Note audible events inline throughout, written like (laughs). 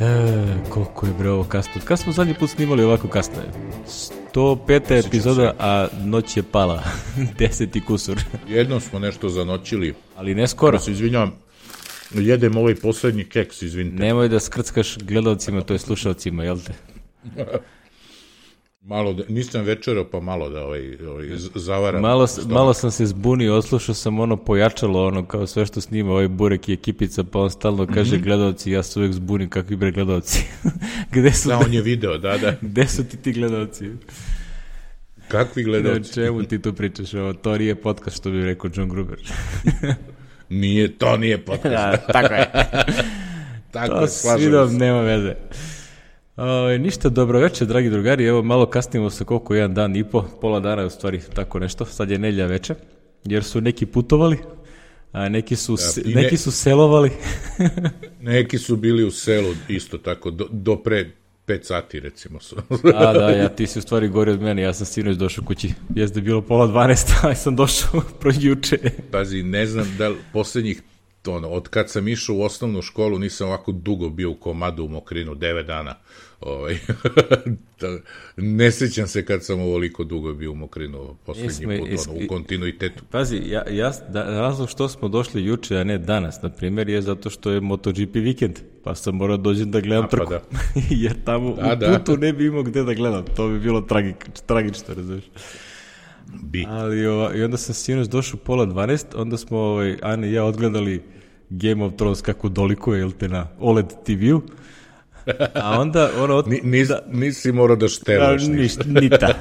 E, koliko je bre ovo kasno. Kad smo zadnji put snimali ovako kasno je? 105. epizoda, a noć je pala. (laughs) Deseti kusur. Jednom smo nešto zanoćili. Ali ne skoro. Ja se izvinjam, jedem ovaj poslednji keks, izvinite. Nemoj da skrckaš gledalcima, to je slušalcima, jel te? (laughs) Malo, da, nisam večera, pa malo da ovaj, ovaj zavaram. Malo, stomak. malo sam se zbunio, oslušao sam ono pojačalo, ono kao sve što snima ovaj Burek i ekipica, pa on stalno mhm. kaže mm -hmm. gledalci, ja se uvek zbunim kakvi bre gledalci. (laughs) gde su da, on je video, da, da. (laughs) gde su ti ti gledalci? Kakvi gledalci? Na čemu ti tu pričaš? Ovo, to nije podcast što bi rekao John Gruber. (laughs) nije, to nije podcast. da, tako je. tako to je, slažem. Svidom nema veze. E, ništa, dobro večer, dragi drugari. Evo, malo kasnimo se koliko, jedan dan i po, pola dana je u stvari tako nešto. Sad je nelja veče, jer su neki putovali, a neki su, da, se, neki su selovali. (laughs) neki su bili u selu isto tako, do, do pre 5 sati recimo su. a da, ja, ti si u stvari gori od mene, ja sam sinoć došao kući, jeste bilo pola 12, (laughs) ali sam došao (laughs) projuče. Pazi, ne znam da li poslednjih ono, od kad sam išao u osnovnu školu nisam ovako dugo bio u komadu u mokrinu, 9 dana. Ovaj, (laughs) da, ne sećam se kad sam ovoliko dugo bio u Mokrinu poslednji put, ono, u kontinuitetu. Pazi, ja, ja, da, razlog što smo došli juče, a ne danas, na primjer, je zato što je MotoGP vikend, pa sam morao dođem da gledam a, pa trku. Pa da. (laughs) Jer tamo da, u da. putu ne bi imao gde da gledam, to bi bilo tragik, tragično, razumiješ. Bi. Ali, ova, i onda sam sinoć došao pola 12, onda smo, ovaj, Ana i ja odgledali Game of Thrones kako dolikuje, jel te, na OLED TV-u. (laughs) A onda ona Ot... Ni, nis, da. nisi morao da števaš ništa. Ništa,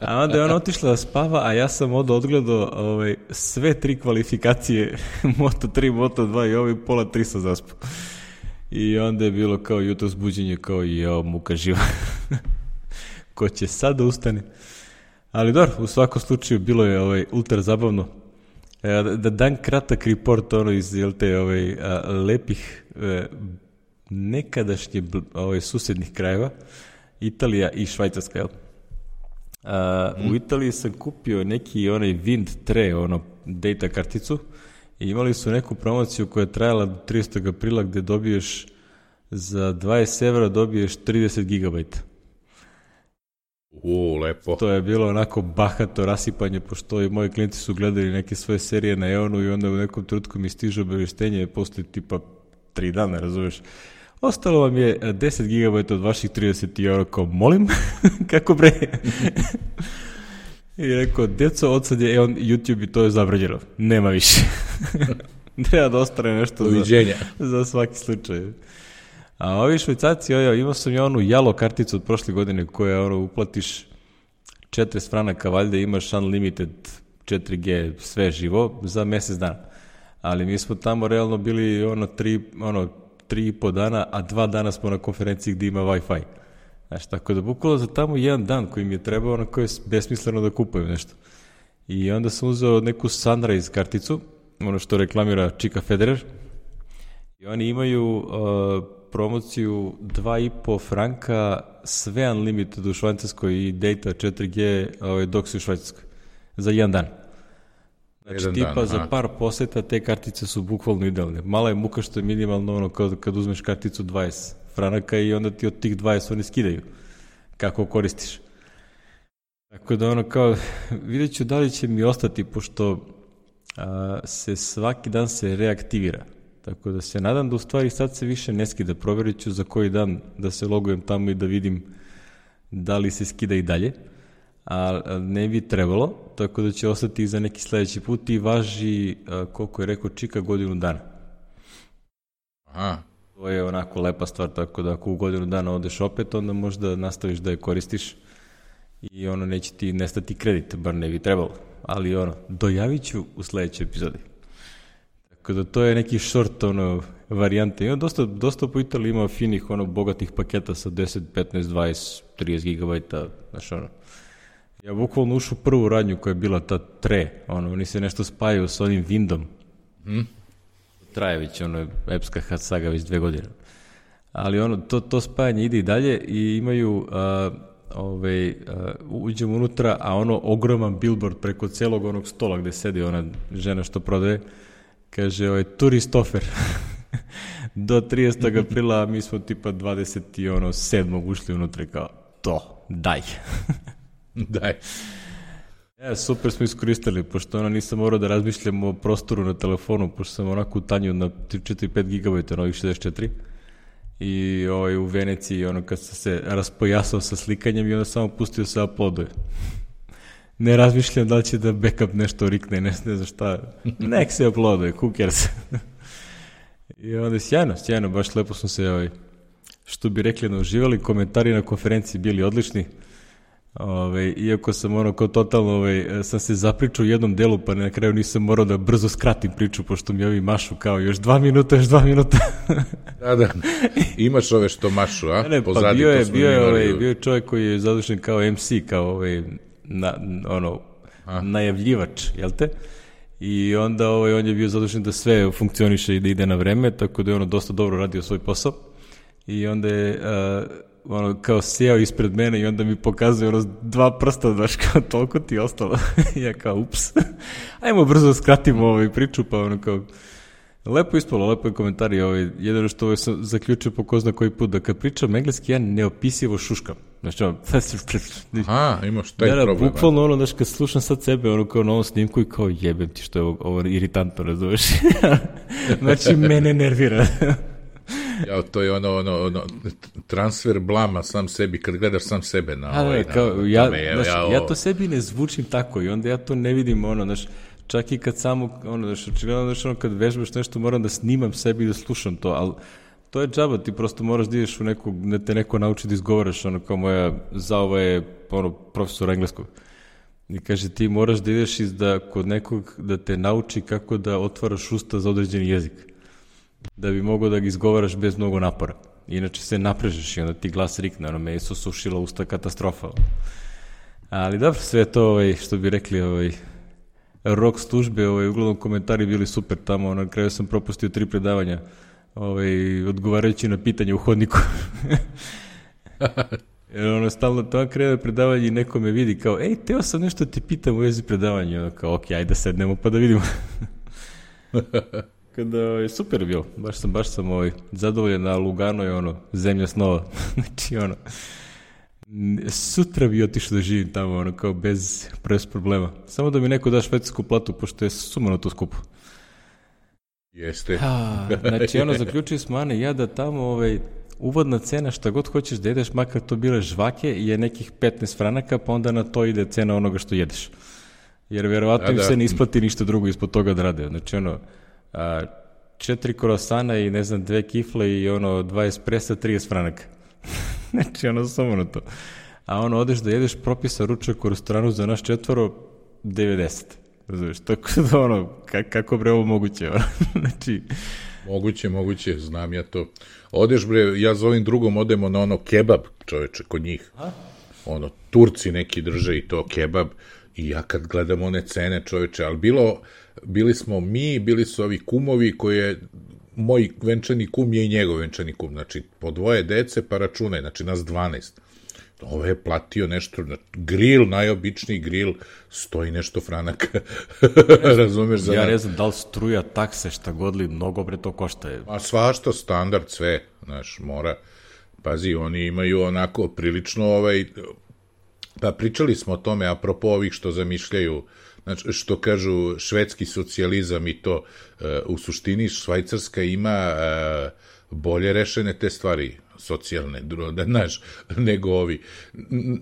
A onda je ona otišla da spava, a ja sam od odgledao ovaj, sve tri kvalifikacije, (laughs) Moto 3, Moto 2 i ovaj pola 3 sa zaspao. I onda je bilo kao jutro zbuđenje, kao i jao, muka živa. (laughs) Ko će sad da ustane? Ali dobro, u svakom slučaju bilo je ovaj, ultra zabavno. E, da, da dan kratak report ono iz jel te, ovaj, a, lepih e, nekadašnje ovaj, susednih krajeva, Italija i Švajcarska, jel? A, mm. U mhm. Italiji sam kupio neki onaj Wind 3, ono, data karticu, i imali su neku promociju koja je trajala do 30. aprila gde dobiješ za 20 evra dobiješ 30 gigabajta. U, lepo. To je bilo onako bahato rasipanje, pošto i moji klijenti su gledali neke svoje serije na Eonu i onda u nekom trenutku mi stiže obaveštenje posle tipa tri dana, razumeš? ostalo vam je 10 e, GB od vaših 30 euro, kao molim, (laughs) kako bre? (laughs) I rekao, djeco, od sad je e, on YouTube i to je zabranjeno. Nema više. (laughs) Treba da ostane nešto Uviđenja. za, za svaki slučaj. A ovi švajcarci, ojo, imao sam ja onu jalo karticu od prošle godine koja ono, uplatiš 40 franaka, valjda imaš unlimited 4G, sve živo, za mjesec dana. Ali mi smo tamo realno bili ono, tri, ono, tri i po dana, a dva dana smo na konferenciji gde ima Wi-Fi. Znaš, tako da bukvalo za tamo jedan dan koji mi je trebao, onako je besmisleno da kupujem nešto. I onda sam uzeo neku Sunrise karticu, ono što reklamira Čika Federer, i oni imaju uh, promociju 2,5 franka sve unlimited u Švajcarskoj i data 4G ovaj, dok su u Švajcarskoj za jedan dan. Znači tipa dan, za par poseta te kartice su bukvalno idealne. Mala je muka što je minimalno ono kad, kad uzmeš karticu 20 franaka i onda ti od tih 20 oni skidaju kako koristiš. Tako da ono kao, (laughs) vidjet ću da li će mi ostati pošto a, se svaki dan se reaktivira. Tako da se nadam da u stvari sad se više ne skida. Proverit ću za koji dan da se logujem tamo i da vidim da li se skida i dalje a ne bi trebalo, tako da će ostati za neki sledeći put i važi, koliko je rekao Čika, godinu dana. Aha. To je onako lepa stvar, tako da ako u godinu dana odeš opet, onda možda nastaviš da je koristiš i ono neće ti nestati kredit, bar ne bi trebalo. Ali ono, dojavit ću u sledećoj epizodi. Tako da to je neki short ono, varijante. Ima dosta, dosta po Italiji ima finih ono, bogatih paketa sa 10, 15, 20, 30 GB, znaš ono. Ja bukvalno ušao u prvu radnju koja je bila ta tre, ono, oni se nešto spajaju sa onim Vindom. Hmm? Trajević, ono je epska hat saga već dve godine. Ali ono, to, to spajanje ide i dalje i imaju, a, ovaj, a, uđem unutra, a ono ogroman billboard preko celog onog stola gde sedi ona žena što prodaje, kaže, ovaj, turistofer. (laughs) Do 30. (laughs) aprila mi smo tipa 20 i ono, 7. ušli unutra kao, to, daj. (laughs) (laughs) Daj. Ja, super smo iskoristili, pošto ono nisam morao da razmišljam o prostoru na telefonu, pošto sam onako utanjio na 4-5 GB, novih 64 i ovaj, u Veneciji, ono kad sam se raspojasao sa slikanjem i onda samo pustio se uploaduje. (laughs) Ne razmišljam da li će da backup nešto rikne, ne, ne znam šta. (laughs) Nek se uploaduje, who se. I onda je sjajno, sjajno, baš lepo smo se, ovaj, što bi rekli, nauživali, komentari na konferenciji bili odlični. Ove, iako sam ono kao totalno ove, sam se zapričao u jednom delu pa na kraju nisam morao da brzo skratim priču pošto mi ovi mašu kao još dva minuta, još dva minuta. (laughs) da, da. Imaš ove što mašu, a? Ne, pa Pozadi, pa bio je, bio je, ovaj, bio je čovjek koji je zadušen kao MC, kao ovaj, na, ono, a? najavljivač, jel te? I onda ovaj, on je bio zadušen da sve funkcioniše i da ide na vreme, tako da je ono dosta dobro radio svoj posao. I onda je... A, ono, kao sjeo ispred mene i onda mi pokazuje ono, dva prsta, znaš, (laughs) kao toliko ti ostalo. (laughs) ja kao, ups, (laughs) ajmo brzo skratimo ovaj priču, pa ono kao, Lepo ispalo, lepo je komentar i ovaj, jedino što ovaj sam zaključio po ko zna koji put, da kad pričam engleski, ja neopisivo šuškam. Znači, ono, Aha, imaš taj da, problem. Da, bukvalno ono, znaš, kad slušam sad sebe, ono, kao na ovom snimku i kao jebem ti što je ovo, ovo iritantno, razumeš? znači, mene nervira. Ja, to je ono, ono, ono, transfer blama sam sebi, kad gledaš sam sebe na ovaj, na, kao, na, ja, tome, ja, znaš, ja, ovo... ja to sebi ne zvučim tako i onda ja to ne vidim, ono, znaš, čak i kad samo, ono, znaš, očigledno, znaš, ono, kad vežbaš nešto, moram da snimam sebi i da slušam to, ali to je džaba, ti prosto moraš da ideš u neku, da te neko nauči da izgovaraš, ono, kao moja, za ovo je, ono, profesor engleskog. I kaže, ti moraš da ideš iz da, kod nekog da te nauči kako da otvaraš usta za određeni jezik da bi mogao da ga izgovaraš bez mnogo napora. Inače se naprežeš i onda ti glas rikne, ono me sušilo sušila usta katastrofa. Ali dobro, sve to ovaj, što bi rekli ovaj, rock službe, ovaj, uglavnom komentari bili super tamo, na kraju sam propustio tri predavanja ovaj, odgovarajući na pitanje u hodniku. Jer (laughs) ono, stalno to kreve predavanje i neko me vidi kao, ej, teo sam nešto ti pitam u vezi predavanja. Ono kao, ok, ajde sednemo pa da vidimo. (laughs) da, je super bio, baš sam, baš sam ovaj, zadovoljan, a Lugano je ono, zemlja snova, (laughs) znači ono, sutra bi otišao da živim tamo, ono, kao bez, bez problema. Samo da mi neko da švedsku platu, pošto je sumano to skupo. Jeste. Ha, znači, ono, zaključili smo, Ane, ja da tamo, ovaj, uvodna cena, šta god hoćeš da jedeš, makar to bile žvake, je nekih 15 franaka, pa onda na to ide cena onoga što jedeš. Jer verovatno da, da. se ne isplati ništa drugo ispod toga da rade. Znači, ono, a, četiri korosana i ne znam, dve kifle i ono, dva espresa, 30 franaka. (laughs) znači, ono, samo na to. A ono, odeš da jedeš propisa ručak u restoranu za naš četvoro, 90. Razumiješ, tako da ono, ka, kako bre ovo moguće, ono, (laughs) znači... Moguće, moguće, znam ja to. Odeš bre, ja za ovim drugom odemo na ono kebab, čoveče, kod njih. Aha. Ono, Turci neki drže i to kebab. I ja kad gledam one cene, čoveče, ali bilo bili smo mi, bili su ovi kumovi koje moj venčani kum je i njegov venčani kum, znači po dvoje dece pa računaj, znači nas 12. Ovo je platio nešto, gril, najobičniji gril, stoji nešto franaka, (laughs) razumeš? Za ja ne znam da li struja, takse, šta god li, mnogo bre to košta je. A svašta, standard, sve, znaš, mora, pazi, oni imaju onako prilično ovaj, pa pričali smo o tome, apropo ovih što zamišljaju uh, Znači, što kažu švedski socijalizam i to, e, u suštini Švajcarska ima e, bolje rešene te stvari socijalne, da, (laughs) znaš, nego ovi.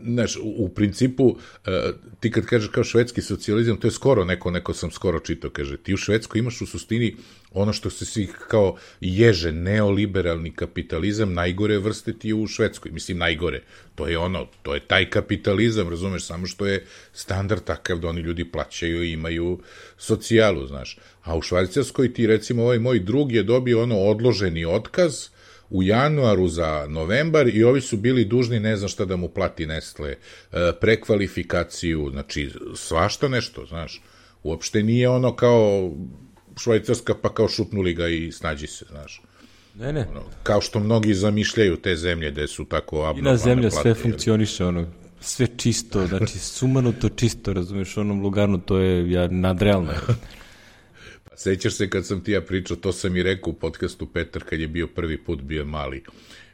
Znaš, u principu, e, ti kad kažeš kao švedski socijalizam, to je skoro neko, neko sam skoro čitao, kaže, ti u Švedskoj imaš u suštini ono što se svih kao ježe, neoliberalni kapitalizam, najgore vrste ti je u Švedskoj, mislim najgore, to je ono, to je taj kapitalizam, razumeš, samo što je standard takav da oni ljudi plaćaju i imaju socijalu, znaš, a u Švajcarskoj ti recimo ovaj moj drug je dobio ono odloženi otkaz, u januaru za novembar i ovi su bili dužni ne znam šta da mu plati Nestle, e, prekvalifikaciju, znači svašta nešto, znaš. Uopšte nije ono kao švajcarska pa kao šutnuli ga i snađi se, znaš. Ne, ne. Ono, kao što mnogi zamišljaju te zemlje gde su tako abnormalne plate. I na zemlja sve funkcioniše, ono, sve čisto, znači sumanuto čisto, razumeš, onom Lugarnu to je ja, nadrealno. (laughs) Sećaš se kad sam ti ja pričao, to sam i rekao u podcastu Petar kad je bio prvi put, bio mali.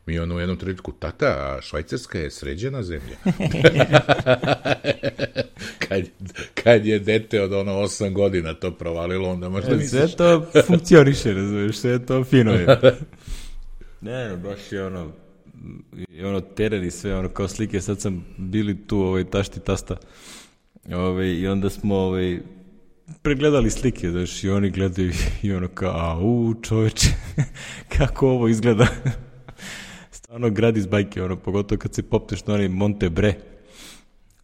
Mi ono u jednom trenutku, tata, a Švajcarska je sređena zemlja. (laughs) kad, kad je dete od ono 8 godina to provalilo, onda možda e, misliš... Sve to funkcioniše, razumiješ, sve to fino je. (laughs) ne, no, baš je ono, i ono teren sve, ono kao slike, sad sam bili tu, ovaj, tašti tasta, ovaj, i onda smo, ovaj, pregledali slike, znaš, i oni gledaju (laughs) i ono kao, a, u, čoveče, (laughs) kako ovo izgleda. (laughs) Stvarno grad iz bajke, ono, pogotovo kad se popneš na onaj Monte Bre.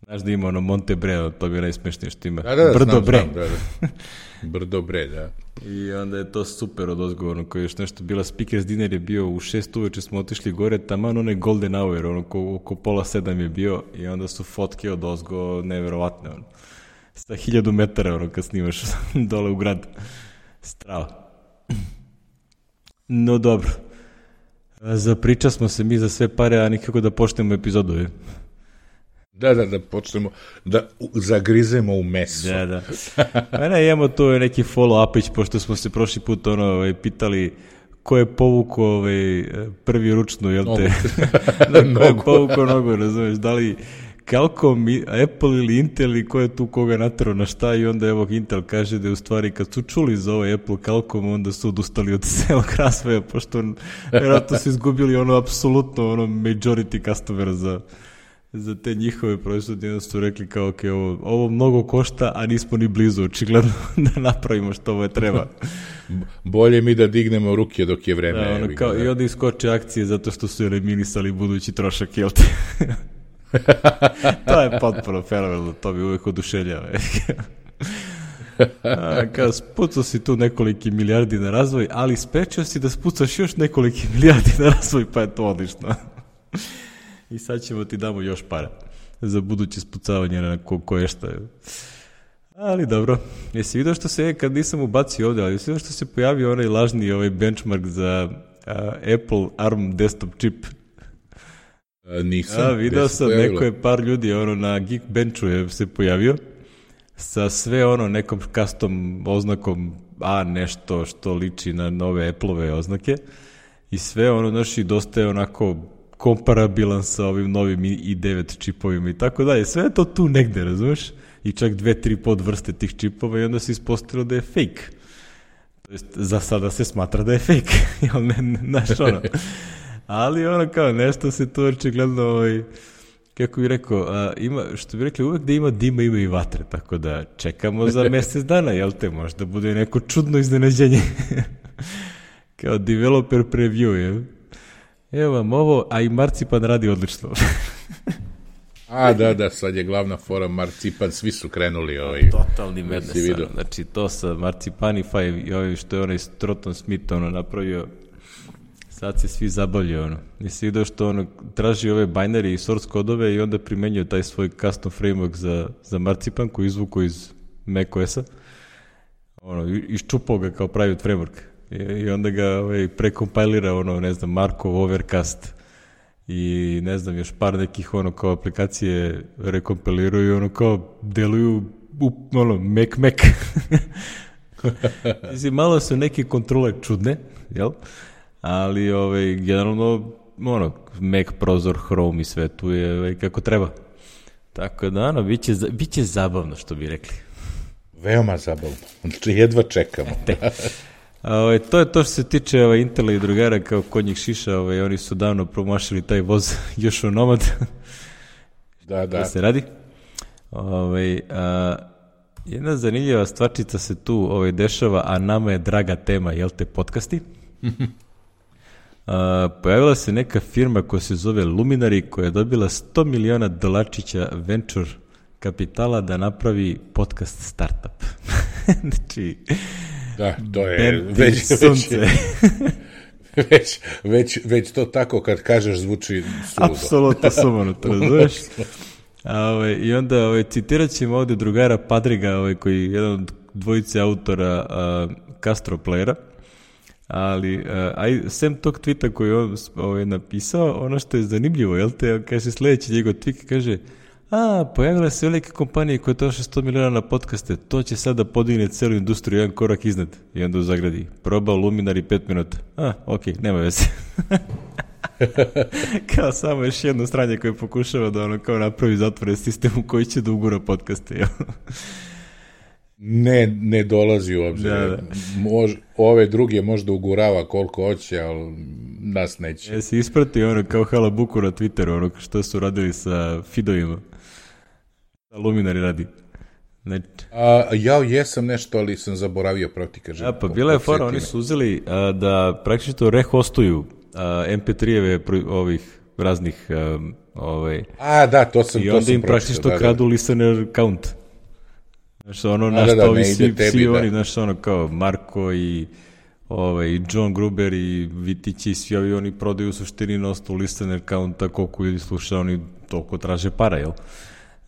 Znaš da ima ono Monte Bre, to bi najsmešnije što ima. Da, da, Brdo znam, Bre. Znam, da, da. Brdo Bre, da. I onda je to super od odgovorno, koji je još nešto bila, speakers dinner je bio u šest uveče smo otišli gore, taman onaj golden hour, ono ko, oko pola sedam je bio i onda su fotke od ozgo neverovatne, ono sa hiljadu metara, ono, kad snimaš (laughs) dole u grad. Strava. No dobro. Zapriča smo se mi za sve pare, a nikako da počnemo epizodu. Da, da, da počnemo, da zagrizemo u meso. Da, da. A pa ne, imamo tu ovaj neki follow-upić, pošto smo se prošli put ono, ovaj, pitali ko je povuko ovaj, prvi ručnu, jel te? (laughs) da, ko je (laughs) povuko nogu, razumeš, da li Calcom, Apple ili Intel i ko je tu koga natrao na šta i onda evo Intel kaže da je u stvari kad su čuli za ovaj Apple Calcom onda su odustali od celog (laughs) razvoja pošto vjerojatno su izgubili ono apsolutno ono majority customer za za te njihove proizvode onda su rekli kao ok, ovo, ovo mnogo košta, a nismo ni blizu očigledno (laughs) da napravimo što ovo je treba. (laughs) Bolje mi da dignemo ruke dok je vreme. Da, ono kao, da. I onda iskoče akcije zato što su eliminisali budući trošak, jel te? (laughs) to je potpuno fenomenalno, to bi uvek oduševljava. (laughs) Kao, spucao si tu nekoliki milijardi na razvoj, ali sprečio si da spucaš još nekoliki (laughs) milijardi na razvoj, pa je to odlično. I sad ćemo ti damo još para za buduće spucavanje na ko, koje šta. Ali dobro, jesi vidio što se, kad nisam ubacio ovde, ali jesi vidio što se pojavio onaj lažni ovaj benchmark za uh, Apple ARM desktop čip E, nisam. Ja, video sam, pojavilo? neko je par ljudi ono, na Geekbenchu je se pojavio sa sve ono nekom custom oznakom A nešto što liči na nove Apple-ove oznake i sve ono, znaš, i dosta je onako komparabilan sa ovim novim i9 čipovima i tako dalje. Sve je to tu negde, razumeš? I čak dve, tri podvrste tih čipova i onda se ispostavilo da je fake. To jest, za sada se smatra da je fake, (laughs) jel ne, znaš, ono. (laughs) ali ono kao nešto se tu očigledno ovaj, kako bih rekao, a, ima, što bih rekli, uvek da ima dima, ima i vatre, tako da čekamo za (laughs) mesec dana, jel te, možda bude neko čudno iznenađenje. (laughs) kao developer preview, jel? Evo vam ovo, a i Marcipan radi odlično. (laughs) a, da, da, sad je glavna fora Marcipan, svi su krenuli ovaj. Totalni mednesan, znači to sa Marcipan i i ovaj što je onaj Stroton Smith ono napravio, Sad se svi zabavljaju, ono. Nisi vidio što ono, traži ove binary i source kodove i onda primenjuje taj svoj custom framework za, za Marcipan koji izvuku iz macOS-a. Ono, iščupao ga kao private framework. I, i onda ga ovaj, prekompilira, ono, ne znam, Markov Overcast i ne znam, još par nekih ono kao aplikacije rekompiliraju ono kao deluju up, ono, mek mek. (laughs) Mislim, malo su neke kontrole čudne, jel? ali ovaj, generalno ono, Mac, prozor, Chrome i sve tu je ovaj, kako treba. Tako da, ono, bit će, bit će zabavno, što bi rekli. Veoma zabavno. Znači, jedva čekamo. Ete. (laughs) Ovo, ovaj, to je to što se tiče ovaj, Intela i drugara kao kod njih šiša, ove, ovaj, oni su davno promašili taj voz (laughs) još u nomad. da, da. Da se radi. Ove, ovaj, a, jedna zanimljiva stvarčica se tu ove, dešava, a nama je draga tema, jel te, podcasti? (laughs) pojavila se neka firma koja se zove Luminari koja je dobila 100 miliona dolačića venture kapitala da napravi podcast startup. (laughs) znači, da, to je već, sunce. već, (laughs) već, već, već to tako kad kažeš zvuči suludo. Apsolutno sumanuto, (laughs) razumeš? Ove, ovaj, I onda ove, ovaj, citirat ćemo ovde drugara Padriga, ove, ovaj, koji je jedan od dvojice autora a, Castro Playera, Ali, uh, aj, sem tog tvita koji on je ovaj, napisao, ono što je zanimljivo, jel te, kaže sledeći njegov tvit, kaže, a, pojavila se velike kompanije koje troše 100 miliona na podcaste, to će sada da podigne celu industriju jedan korak iznad. I onda u zagradi, probao luminari 5 minuta. A, okej, okay, nema veze. (laughs) kao samo još jedno stranje koje pokušava da ono kao napravi zatvore sistem u koji će da ugura podcaste. Jel? ne, ne dolazi u obzir. Da, da. Mož, ove druge možda ugurava koliko hoće, ali nas neće. Jesi isprati ono kao halabuku na Twitteru, ono što su radili sa Fidovima, Da Luminari radi. Ne... A, ja jesam nešto, ali sam zaboravio praktika žena. Ja, pa bila je fora, oni su uzeli a, da praktično rehostuju MP3-eve ovih raznih a, ovaj. A, da, to sam, I onda to sam im praktično da, da, kradu listener count. Znaš, ono, naš, da, da ovi svi, tebi, svi da. oni, znaš, ono, kao Marko i ovaj, John Gruber i Vitić i svi ovi, oni prodaju u suštini nostu listener counta koliko ljudi sluša, oni toliko traže para, jel?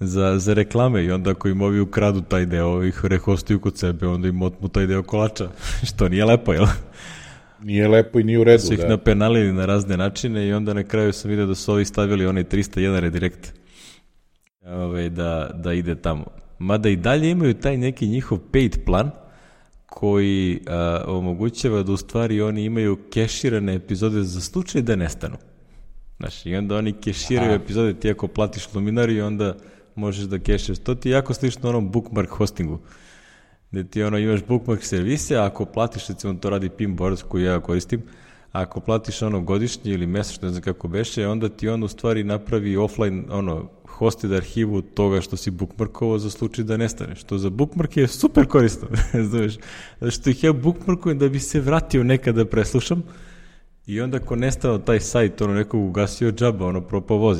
Za, za reklame i onda ako im ovi ukradu taj deo, ih rehostuju kod sebe, onda im otmu taj deo kolača, (laughs) što nije lepo, jel? Nije lepo i nije u redu, su ih da. napenalili na razne načine i onda na kraju sam vidio da su ovi stavili onaj 301 redirekt, ovaj, da, da ide tamo mada i dalje imaju taj neki njihov paid plan koji a, uh, omogućava da u stvari oni imaju keširane epizode za slučaj da nestanu. Znaš, i onda oni keširaju epizode, ti ako platiš i onda možeš da keširaš. To ti je jako slično onom bookmark hostingu, gde ti ono, imaš bookmark servise, a ako platiš, recimo to radi Pinboard koji ja koristim, ako platiš ono godišnje ili mesečno, ne znam kako beše, onda ti on u stvari napravi offline, ono, hosted arhivu toga što si bookmarkovao za slučaj da nestane, što za bookmark je super korisno, (laughs) znaš, zato što ih ja bookmarkujem da bi se vratio nekada da preslušam i onda ako nestao taj sajt, ono nekog ugasio džaba, ono propao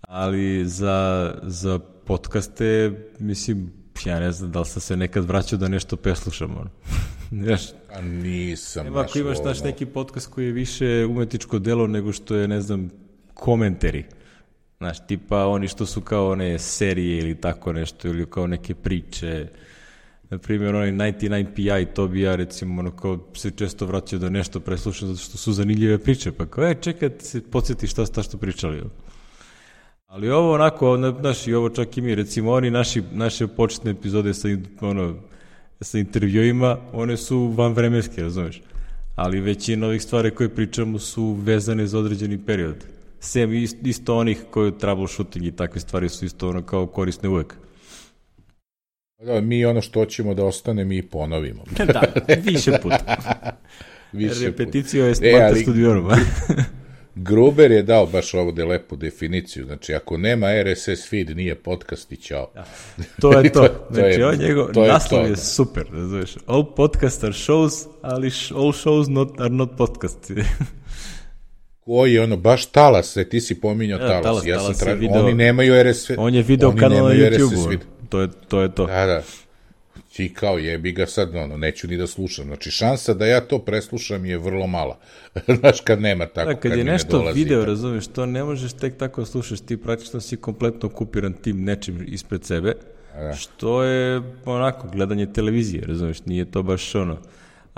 Ali za, za podcaste, mislim, ja ne znam da li sam se nekad vraćao da nešto preslušam, ono. (laughs) Znaš, A nisam. Evo ako imaš naš neki podcast koji je više umetničko delo nego što je, ne znam, komentari Znaš, tipa oni što su kao one serije ili tako nešto, ili kao neke priče. Na primjer, onaj 99 PI, to bi ja recimo ono kao se često vraćao da nešto preslušam zato što su zanimljive priče, pa kao, e, čekaj, se podsjeti šta sta što pričali. Ali ovo onako, znaš, i ovo čak i mi, recimo, oni naši, naše početne epizode sa, ono, sa intervjuima, one su vanvremenske, razumeš? Ali većina ovih stvari koje pričamo su vezane za određeni period sem isto onih koji troubleshooting i takve stvari su isto ono kao korisne uvek. Pa da, mi ono što hoćemo da ostane, mi ponovimo. (laughs) da, više puta. (laughs) više Repeticio je stvarno e, studiorum. Gruber je dao baš ovde lepu definiciju, znači ako nema RSS feed, nije podcast i ćao. Da. To je (laughs) to, to znači on njegov to je to, super, razumiješ, all podcasts are shows, ali all shows not, are not podcasts koji ono baš talas, e, ti si pominjao ja, e, talas. talas, ja sam tra... video, oni nemaju RSS. On je video kanal na YouTubeu. To je to je to. Da, da. Ti kao jebi ga sad, ono, neću ni da slušam. Znači, šansa da ja to preslušam je vrlo mala. (laughs) Znaš, kad nema tako, da, kad, kad je nešto ne video, tako. razumiješ, to ne možeš tek tako da slušaš, ti praktično da si kompletno kupiran tim nečim ispred sebe, da. što je onako gledanje televizije, razumiješ, nije to baš ono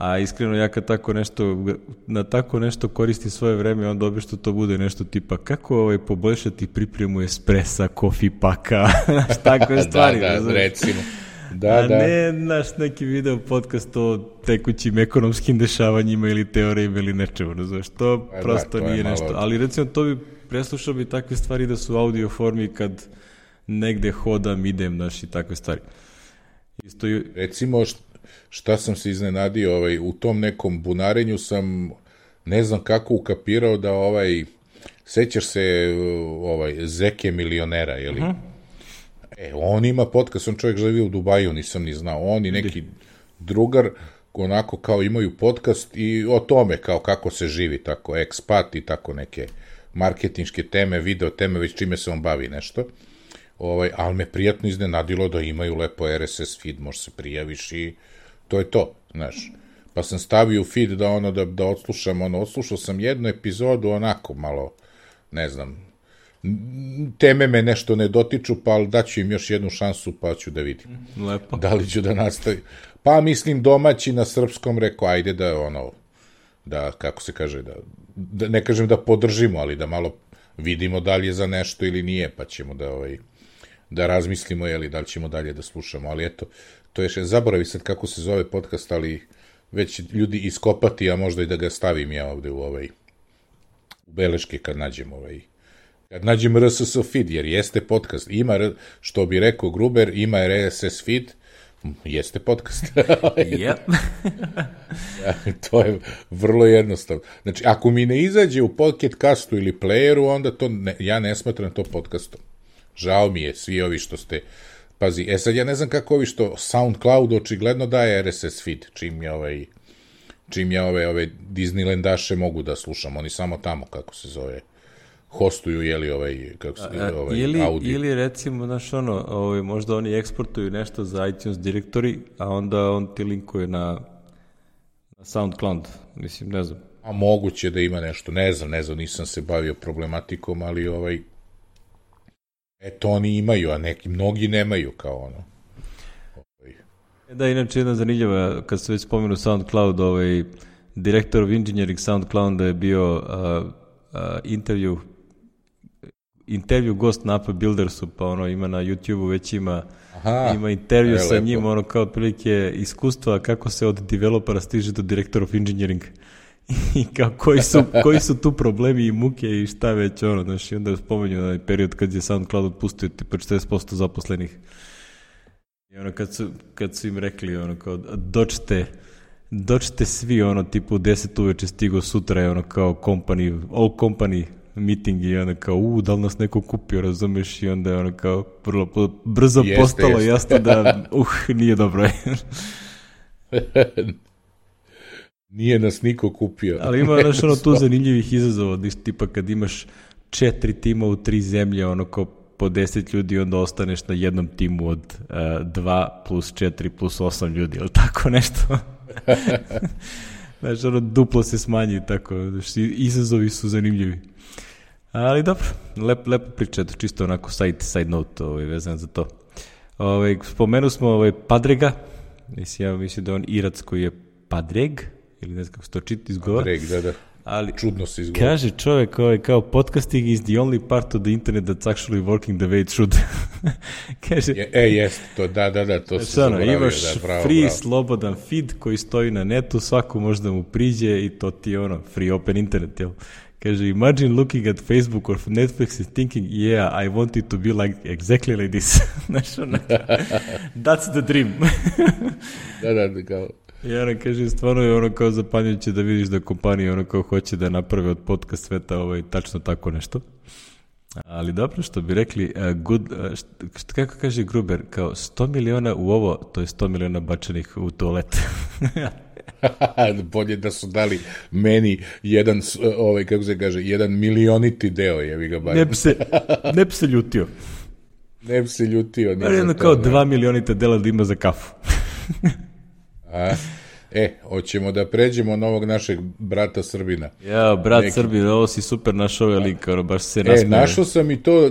a iskreno ja kad tako nešto, na tako nešto koristi svoje vreme, onda što to bude nešto tipa kako ovaj, poboljšati pripremu espresa, kofi paka, (laughs) takve (laughs) da, stvari. da, da, recimo. Da, a da. ne naš neki video podcast o tekućim ekonomskim dešavanjima ili teorijima ili nečemu, razumiješ, to e, prosto da, to nije nešto. Malo... Ali recimo to bi, preslušao bi takve stvari da su u audio formi kad negde hodam, idem, znaš, i takve stvari. Isto i... Recimo, što šta sam se iznenadio, ovaj, u tom nekom bunarenju sam ne znam kako ukapirao da ovaj, sećaš se ovaj, Zeke milionera, je li? Uh mhm. -huh. E, on ima podcast, on čovjek živi u Dubaju, nisam ni znao, on i neki drugar, onako kao imaju podcast i o tome kao kako se živi, tako ekspat i tako neke marketinške teme, video teme, već čime se on bavi nešto. Ovaj, ali me prijatno iznenadilo da imaju lepo RSS feed, možeš se prijaviš i uh, to je to, znaš. Pa sam stavio u feed da ono, da, da odslušam, ono, odslušao sam jednu epizodu onako malo, ne znam, teme me nešto ne dotiču, pa ali daću im još jednu šansu, pa ću da vidim. Lepo. Da li ću da nastavim. Pa mislim domaći na srpskom reko, ajde da ono, da, kako se kaže, da, da ne kažem da podržimo, ali da malo vidimo da li je za nešto ili nije, pa ćemo da ovaj, da razmislimo je li da li ćemo dalje da slušamo, ali eto to je zaboravi sad kako se zove podcast, ali već ljudi iskopati, a možda i da ga stavim ja ovde u ovaj u beleške kad nađem ovaj kad nađem RSS feed, jer jeste podcast, ima, što bi rekao Gruber, ima RSS feed, jeste podcast. yep. (laughs) (laughs) Da, to je vrlo jednostavno. Znači, ako mi ne izađe u pocket castu ili playeru, onda to ne, ja ne smatram to podcastom. Žao mi je, svi ovi što ste uh, Pazi, e sad ja ne znam kako ovi što SoundCloud očigledno daje RSS feed, čim je ovaj čim ja ove, ove Disneylandaše mogu da slušam, oni samo tamo, kako se zove, hostuju, jeli, ovaj, kako se, ovaj, ili, audio. Ili, recimo, znaš, ono, ovaj, možda oni eksportuju nešto za iTunes direktori, a onda on ti linkuje na, na SoundCloud, mislim, ne znam. A moguće da ima nešto, ne znam, ne znam, nisam se bavio problematikom, ali ovaj, E, to oni imaju, a neki, mnogi nemaju, kao ono. Ovaj. Da, inače jedna zanimljiva, kad se već spomenu SoundCloud, ovaj, direktor of engineering SoundCloud da je bio uh, uh, intervju intervju gost na Apple Buildersu, pa ono ima na YouTubeu već ima Aha, ima intervju e, sa lepo. njim, ono kao otprilike iskustva kako se od developera stiže do director of engineering i kao koji su, koji su tu problemi i muke i šta već ono, znaš, i onda spomenju onaj period kad je SoundCloud otpustio tipa 40% zaposlenih. I ono, kad su, kad su im rekli, ono, kao, dočte, dočte svi, ono, tipu 10 uveče stigo sutra je, ono, kao, company, all company meeting, i ono, kao, u, da li nas neko kupio, razumeš, i onda je ono kao, vrlo, brzo jeste, postalo jeste. jasno da, (laughs) uh, nije dobro. (laughs) Nije nas niko kupio. Ali ima nešto ono tu (laughs) zanimljivih izazova, tipa kad imaš četiri tima u tri zemlje, ono kao po 10 ljudi onda ostaneš na jednom timu od uh, e, 2 plus 4 plus 8 ljudi, ili tako nešto. (laughs) znači, ono, duplo se smanji, tako, znači, izazovi su zanimljivi. Ali dobro, lep, lepa priča, to čisto onako side, side note ovaj, vezan za to. Ovaj, spomenu smo ovaj, Padrega, mislim, ja mislim da on Irac koji je Padreg, ili ne znam kako se to čiti izgovara. Drake, da, da. Ali, Čudno se izgovara. Kaže čovek, ovaj, kao podcasting is the only part of the internet that's actually working the way it should. (laughs) kaže, je, e, jest, to, da, da, da, to znači, se ono, Imaš da, bravo, free, bravo. slobodan feed koji stoji na netu, svako može da mu priđe i to ti je ono, free open internet, jel? Kaže, imagine looking at Facebook or Netflix and thinking, yeah, I want it to be like, exactly like this. (laughs) Znaš, onako, (laughs) that's the dream. da, da, da kao, I ona kaže, stvarno je ono kao zapanjujuće da vidiš da kompanija ono kao hoće da naprave od podcast sveta ovaj, tačno tako nešto. Ali dobro, što bi rekli, uh, good, uh, št, kako kaže Gruber, kao 100 miliona u ovo, to je 100 miliona bačenih u toalet. (laughs) Bolje da su dali meni jedan, e, ovaj, kako se kaže, jedan milioniti deo, jevi ga bavim. Ne bi se, ne bi se ljutio. Ne bi se ljutio. Ne bi jedno kao 2 milionita dela da ima za kafu. (laughs) A, e, hoćemo da pređemo na ovog našeg brata Srbina. Ja, brat Neki... Srbin, ovo si super našao ovaj lik, ono, baš se raspravio. E, našao sam i to,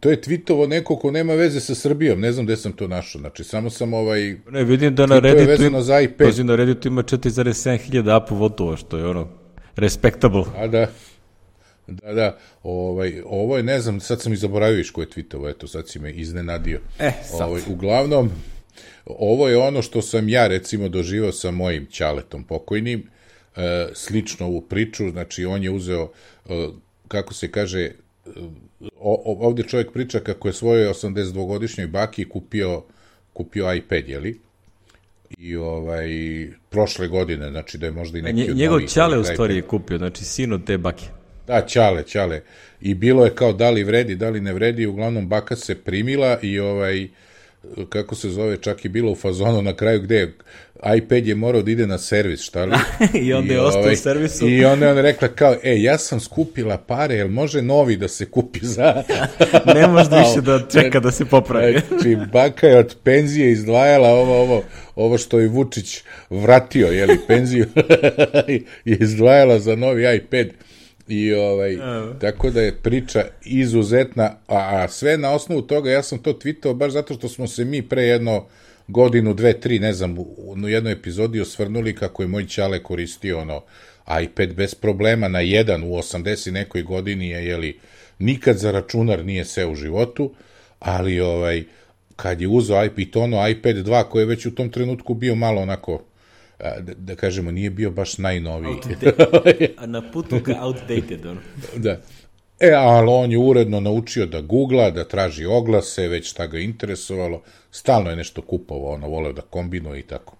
to je tvitovo neko ko nema veze sa Srbijom, ne znam gde sam to našao, znači samo sam ovaj... Ne, vidim da na Redditu, ima, za IP. Pazi, da na Redditu ima 4,7 hiljada apu votova, što je ono, respectable. A da. Da, da, ovaj, ovo je, ne znam, sad sam i zaboravio ko je tweetovo, eto, sad si me iznenadio. E, sad. Ovaj, uglavnom, ovo je ono što sam ja recimo doživao sa mojim ćaletom pokojnim, e, slično u priču, znači on je uzeo, e, kako se kaže, e, o, ovde čovjek priča kako je svojoj 82-godišnjoj baki kupio, kupio iPad, jeli? i ovaj prošle godine, znači da je možda i neki Nje, od Njegov ćale u stvari je kupio, znači sin od te bake. Da, ćale, ćale. I bilo je kao da li vredi, da li ne vredi, uglavnom baka se primila i ovaj kako se zove, čak i bilo u fazonu na kraju gde iPad je morao da ide na servis, šta li? (laughs) I onda je ostao ovaj, u servisu. I onda je ona rekla kao, e, ja sam skupila pare, jel može novi da se kupi za... (laughs) ne može (laughs) više da čeka da se popravi. Znači, znači, baka je od penzije izdvajala ovo, ovo, ovo što je Vučić vratio, jeli, penziju, je izdvajala za novi iPad. I ovaj, Evo. tako da je priča izuzetna, a, a sve na osnovu toga, ja sam to tweetao baš zato što smo se mi pre jedno godinu, dve, tri, ne znam, u jednoj epizodi osvrnuli kako je moj čale koristio ono iPad bez problema na jedan u 80 nekoj godini je, jeli, nikad za računar nije se u životu, ali ovaj, kad je uzao iPad, ono iPad 2 koji je već u tom trenutku bio malo onako da, da kažemo, nije bio baš najnoviji. (laughs) a na putu ka outdated, ono. da. E, ali on je uredno naučio da googla, da traži oglase, već šta ga interesovalo, stalno je nešto kupovao, ono, voleo da kombinuje i tako.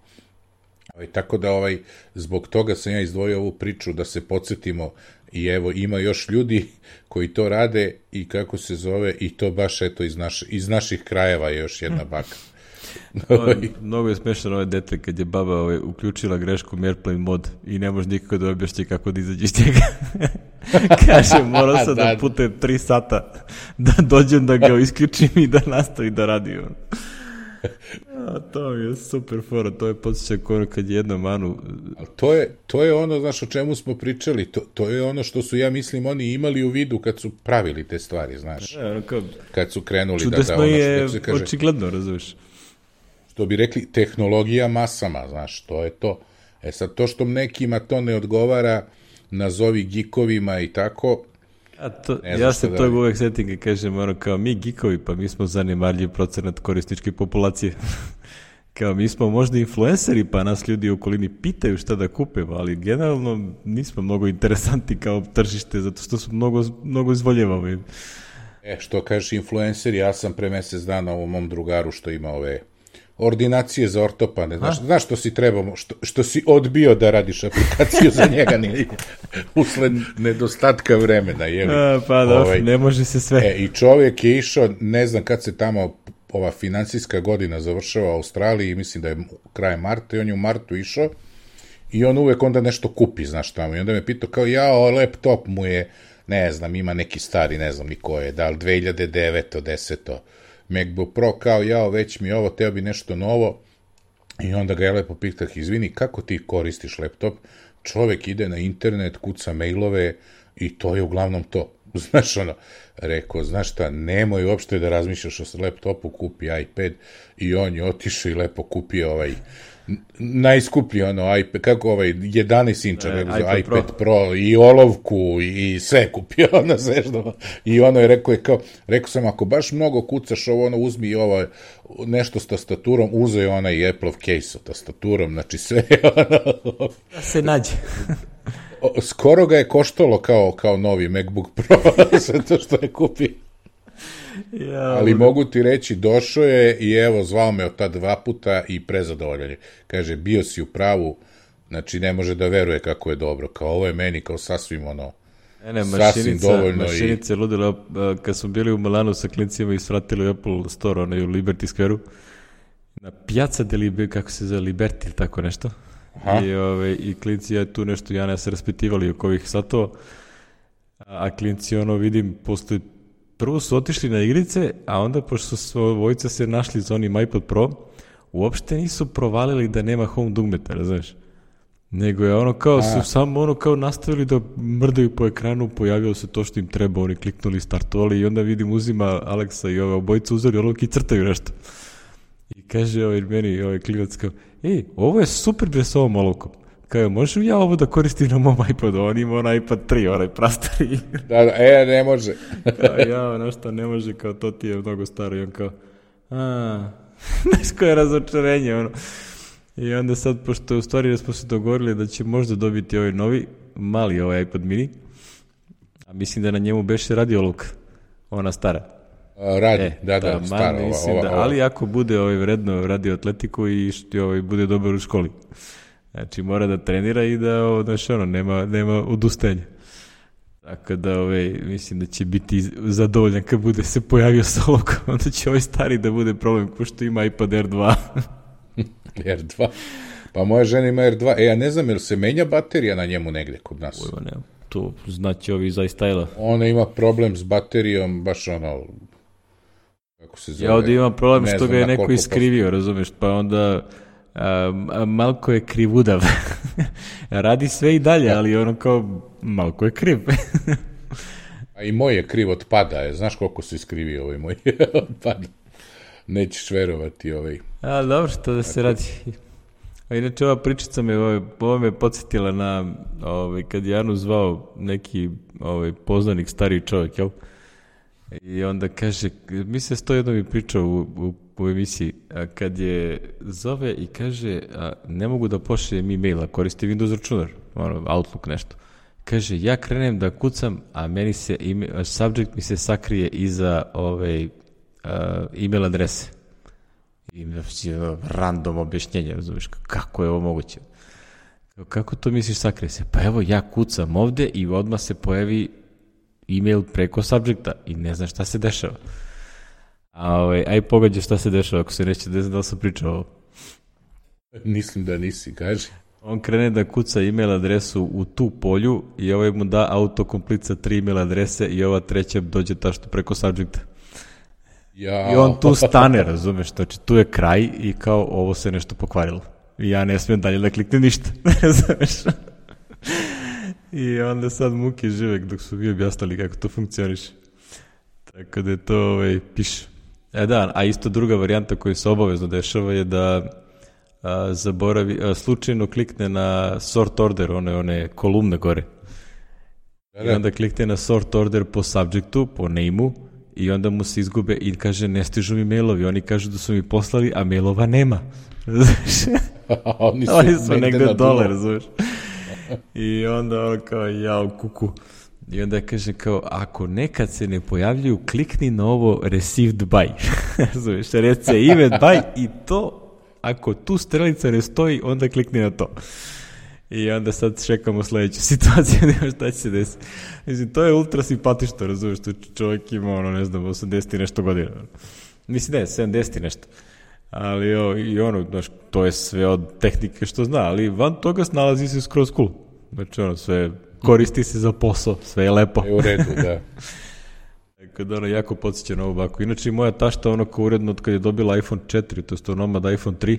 Ovaj, tako da, ovaj, zbog toga sam ja izdvojio ovu priču da se podsjetimo i evo, ima još ljudi koji to rade i kako se zove, i to baš, eto, iz, naš, iz naših krajeva je još jedna baka. Mnogo je smešan ovaj dete kad je baba ovaj, uključila grešku Airplane mod i ne može nikako da objašnji kako da izađe iz njega. (laughs) Kaže, mora sam (laughs) da, da, da. putem tri sata da dođem da ga isključim i da nastavi da radi. on. A, to mi je super fora, to je podsjeća kao kad je jednom Anu... A to je, to je ono, znaš, o čemu smo pričali, to, to je ono što su, ja mislim, oni imali u vidu kad su pravili te stvari, znaš. Ja, kao... Kad su krenuli da... da, ono, što, da kaže... očigledno, razumiješ što bi rekli, tehnologija masama, znaš, to je to. E sad, to što nekima to ne odgovara, nazovi gikovima i tako, A to, ja se da tog uvek setim kad kažem ono kao mi gikovi, pa mi smo zanemarljiv procenat korisničke populacije. (laughs) kao mi smo možda influenceri, pa nas ljudi u okolini pitaju šta da kupe, ali generalno nismo mnogo interesanti kao tržište, zato što smo mnogo, mnogo izvoljevamo. E, što kažeš influencer, ja sam pre mesec dana ovom mom drugaru što ima ove ordinacije za ortopane. Znaš, A? znaš što si trebamo, što, što si odbio da radiš aplikaciju za njega ne, (laughs) usled nedostatka vremena. Je li? A, pa da, ovaj, ne može se sve. E, I čovjek je išao, ne znam kad se tamo ova financijska godina završava u Australiji, mislim da je kraj marta i on je u martu išao i on uvek onda nešto kupi, znaš tamo. I onda me pitao kao, jao, laptop mu je, ne znam, ima neki stari, ne znam ni ko je, da li 2009. 10. MacBook Pro kao jao, već mi ovo, teo bi nešto novo. I onda ga je lepo pitah, izvini, kako ti koristiš laptop? Čovek ide na internet, kuca mailove i to je uglavnom to. (laughs) Znaš ono, rekao, znaš šta, nemoj uopšte da razmišljaš o laptopu, kupi iPad i on je otišao i lepo kupio ovaj najskuplji ono iPad, kako ovaj, 11 inča, e, iPad, iPad Pro. Pro. i olovku i sve kupio, (laughs) ono, sve što, i ono je rekao, je kao, rekao sam, ako baš mnogo kucaš ovo, ono, uzmi i ovo, nešto s tastaturom, uzeo je i Apple case sa tastaturom, znači sve, (laughs) ono... Da se nađe. (laughs) skoro ga je koštalo kao, kao novi MacBook Pro, zato što je kupio ja, Ali mogu ti reći, došao je i evo, zvao me od ta dva puta i prezadovoljan je. Kaže, bio si u pravu, znači ne može da veruje kako je dobro. Kao ovo je meni, kao sasvim ono, E ne, mašinica, mašinica i... ludila, kad smo bili u Milanu sa klincima i svratili u Apple Store, onaj u Liberty Square-u, na pijaca de kako se zove, Liberty ili tako nešto. Aha. I, ove, I klinci ja tu nešto, ja ne se raspitivali oko ovih satova, a klinci ono vidim, postoji prvo su otišli na igrice, a onda pošto su obojica se našli za onim iPad Pro, uopšte nisu provalili da nema home dugmeta, razumeš? Nego je ono kao, su samo ono kao nastavili da mrdaju po ekranu, pojavilo se to što im treba, oni kliknuli, startovali i onda vidim uzima Aleksa i ove obojice uzeli olovke i crtaju nešto. I kaže ovaj meni, ovaj klinac kao, ej, ovo je super bre s ovom olovkom. Kao, možem ja ovo da koristim na mom iPadu? On ima onaj iPad 3, onaj prastari. da, da, e, ne može. kao, (laughs) da, ja, ono ne može, kao, to ti je mnogo staro. I on kao, a, (laughs) znaš koje razočarenje, ono. I onda sad, pošto u stvari smo se dogovorili da će možda dobiti ovaj novi, mali ovaj iPad mini, a mislim da na njemu beše radiolog, ona stara. A, radi, e, da, da, da stara, ova, mislim ova, da, ova. Da, ali ako bude ovaj vredno radio atletiku i što ovaj bude dobar u školi. Znači, mora da trenira i da, znaš, ono, nema, nema odustajanja. Tako da, ovaj, mislim da će biti zadovoljan kad bude se pojavio sa lokom, onda će ovaj stari da bude problem, ko što ima iPad R2. (laughs) R2? Pa moja žena ima R2. E, ja ne znam, jel se menja baterija na njemu negde kod nas? Ujma, nema. To znači ovi za istajla. Ona ima problem s baterijom, baš ono, kako se zove. Ja ovdje imam problem što ga je neko iskrivio, posto. razumeš, pa onda Malko je krivudav. (laughs) Radi sve i dalje, ali ono kao Malko je kriv. (laughs) A i moj je kriv od je. znaš koliko se iskrivi ovaj moj (laughs) od pada. Nećeš verovati ovaj. A, dobro, što da se radi. A inače ova pričica me, ovaj, ova me podsjetila na, ovaj, kad je Anu zvao neki ovaj, poznanik stari čovjek, jel? I onda kaže, mi se sto jednom je pričao u, u u emisiji a, kad je zove i kaže a, ne mogu da pošaljem e-maila, koristi Windows računar, ono, Outlook nešto. Kaže, ja krenem da kucam, a meni se ime, subject mi se sakrije iza ove, ovaj, a, e-mail adrese. I znači, random objašnjenje, razumiješ, kako je ovo moguće? Kako to misliš sakrije se? Pa evo, ja kucam ovde i odmah se pojavi e-mail preko subjecta i ne znam šta se dešava. A, ovaj, aj pogađa šta se dešava, ako se neće desiti, da li sam pričao Mislim da nisi, kaži. On krene da kuca email adresu u tu polju i ovaj mu da autokomplit sa tri email adrese i ova treća dođe ta što preko subjecta. Ja. I on tu stane, razumeš, znači tu je kraj i kao ovo se nešto pokvarilo. I ja ne smijem dalje da kliknem ništa, (laughs) razumeš. I onda sad muke živek dok su mi objasnili kako to funkcioniše. Tako da je to, ovaj, piše. E da, a isto druga varijanta koja se obavezno dešava je da a, zaboravi, a, slučajno klikne na sort order, one, one kolumne gore. Da, da. I onda klikne na sort order po subjectu, po name-u, i onda mu se izgube i kaže ne stižu mi mailovi. Oni kažu da su mi poslali, a mailova nema. (laughs) Oni su, Oni su negde, negde dole, razumeš? I onda on kao, jao, kuku. I onda kaže kao, ako nekad se ne pojavljuju, klikni na ovo received by. (laughs) Zoveš, rece event by i to, ako tu strelica ne stoji, onda klikni na to. I onda sad čekamo sledeću (laughs) situaciju, nema šta će se desiti. Mislim, to je ultra simpatično, razumeš, što čovjek ima, ono, ne znam, 80 i nešto godina. Mislim, ne, 70 i nešto. Ali o, i ono, znaš, to je sve od tehnike što zna, ali van toga snalazi se skroz cool. Znači, ono, sve koristi se za posao, sve je lepo. Je u redu, da. Tako (laughs) e, da ono, jako podsjeća na ovu baku. Inače, moja tašta, ono, kao uredno, od kad je dobila iPhone 4, to je onomad iPhone 3,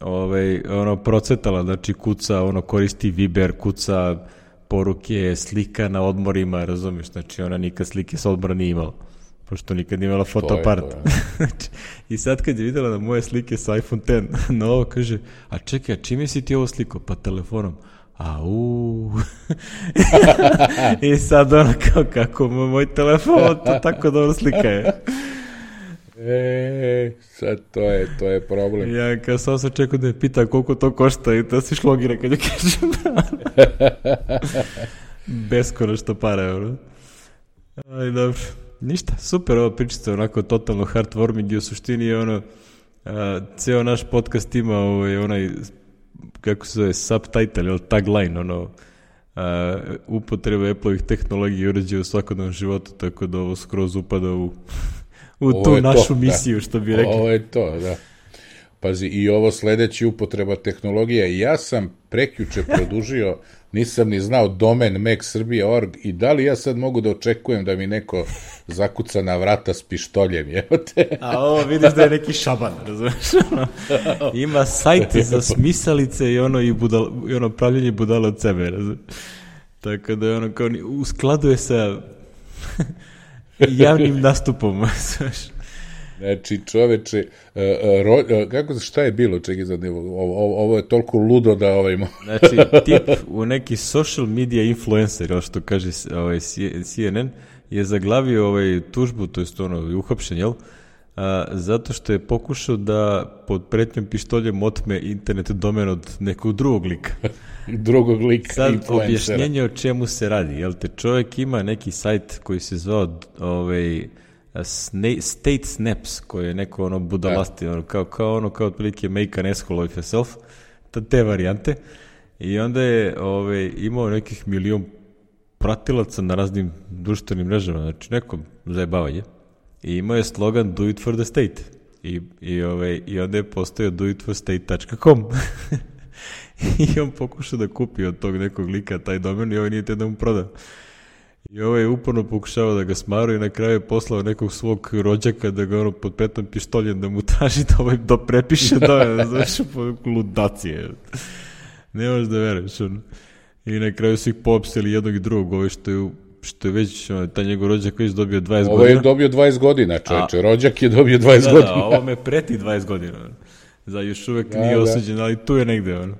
ovaj, ono, procetala, znači, kuca, ono, koristi Viber, kuca poruke, slika na odmorima, razumiješ, znači, ona nikad slike sa odmora nije imala pošto nikad nije imala fotoaparat. Da. (laughs) Znači, I sad kad je videla na da moje slike sa iPhone 10 na ovo, kaže, a čekaj, a čime si ti ovo sliko? Pa telefonom au. (laughs) I sad ono kao kako moj telefon to tako dobro slika je. E, sad to je, to je problem. Ja kad sam se čekao da je pita koliko to košta i da se šlogira kad joj kažem. (laughs) Beskonačno para, euro. Ali dobro. Ništa, super ova pričica, onako totalno heartwarming i u suštini je ono, a, ceo naš podcast ima ovaj, onaj kako se zove, subtitle ili tagline, ono, a, upotreba Apple-ovih tehnologija i uređaja u svakodnevnom životu, tako da ovo skroz upada u, u tu našu to, da. misiju, da. što bi rekli. Ovo je to, da. Pazi, i ovo sledeći upotreba tehnologija. Ja sam prekjuče produžio nisam ni znao domen meksrbija.org i da li ja sad mogu da očekujem da mi neko zakuca na vrata s pištoljem, (laughs) evo A ovo vidiš da je neki šaban, razumeš? Ono, (laughs) ima sajt za smisalice i ono, i, budal, i ono pravljenje budala od sebe, razumeš? Tako da je ono kao, uskladuje sa (laughs) javnim nastupom, razumeš? Znači, čoveče, e, e, ro, e, kako, šta je bilo, čekaj, za nivo, ovo, ovo je toliko ludo da ovaj... (laughs) znači, tip u neki social media influencer, ovo što kaže ovaj, CNN, je zaglavio ovaj tužbu, to je ono, uhapšen, jel? A, zato što je pokušao da pod pretnjom pištoljem otme internet domen od nekog drugog lika. (laughs) drugog lika Sad influencera. objašnjenje o čemu se radi. Jel te čovjek ima neki sajt koji se zove ovaj, State Snaps, koji je neko ono budalasti, da. ono, kao, kao ono, kao otprilike Make an asshole of yourself, te varijante. I onda je ove, ovaj, imao nekih milion pratilaca na raznim društvenim mrežama, znači neko zajebavanje. I imao je slogan Do it for the state. I, i, ove, ovaj, i onda je postojao doitforstate.com. (laughs) I on pokušao da kupi od tog nekog lika taj domen i ovaj nije te da mu prodao. I ovaj je uporno pokušavao da ga smaru i na kraju je poslao nekog svog rođaka da ga ono pod petom pištoljem da mu traži da ovaj da prepiše da je, da znaš, ludacije. ne možeš da veruješ. Ono. I na kraju su ih popsili jednog i drugog, ovaj što je što je već, ta njegov rođak već dobio 20 ovaj godina. Ovo je dobio 20 godina, čoveče. rođak je dobio 20 da, da, godina. Da, ovo me preti 20 godina. Ono. Za još uvek da, nije da. osuđen, ali tu je negde. Ono.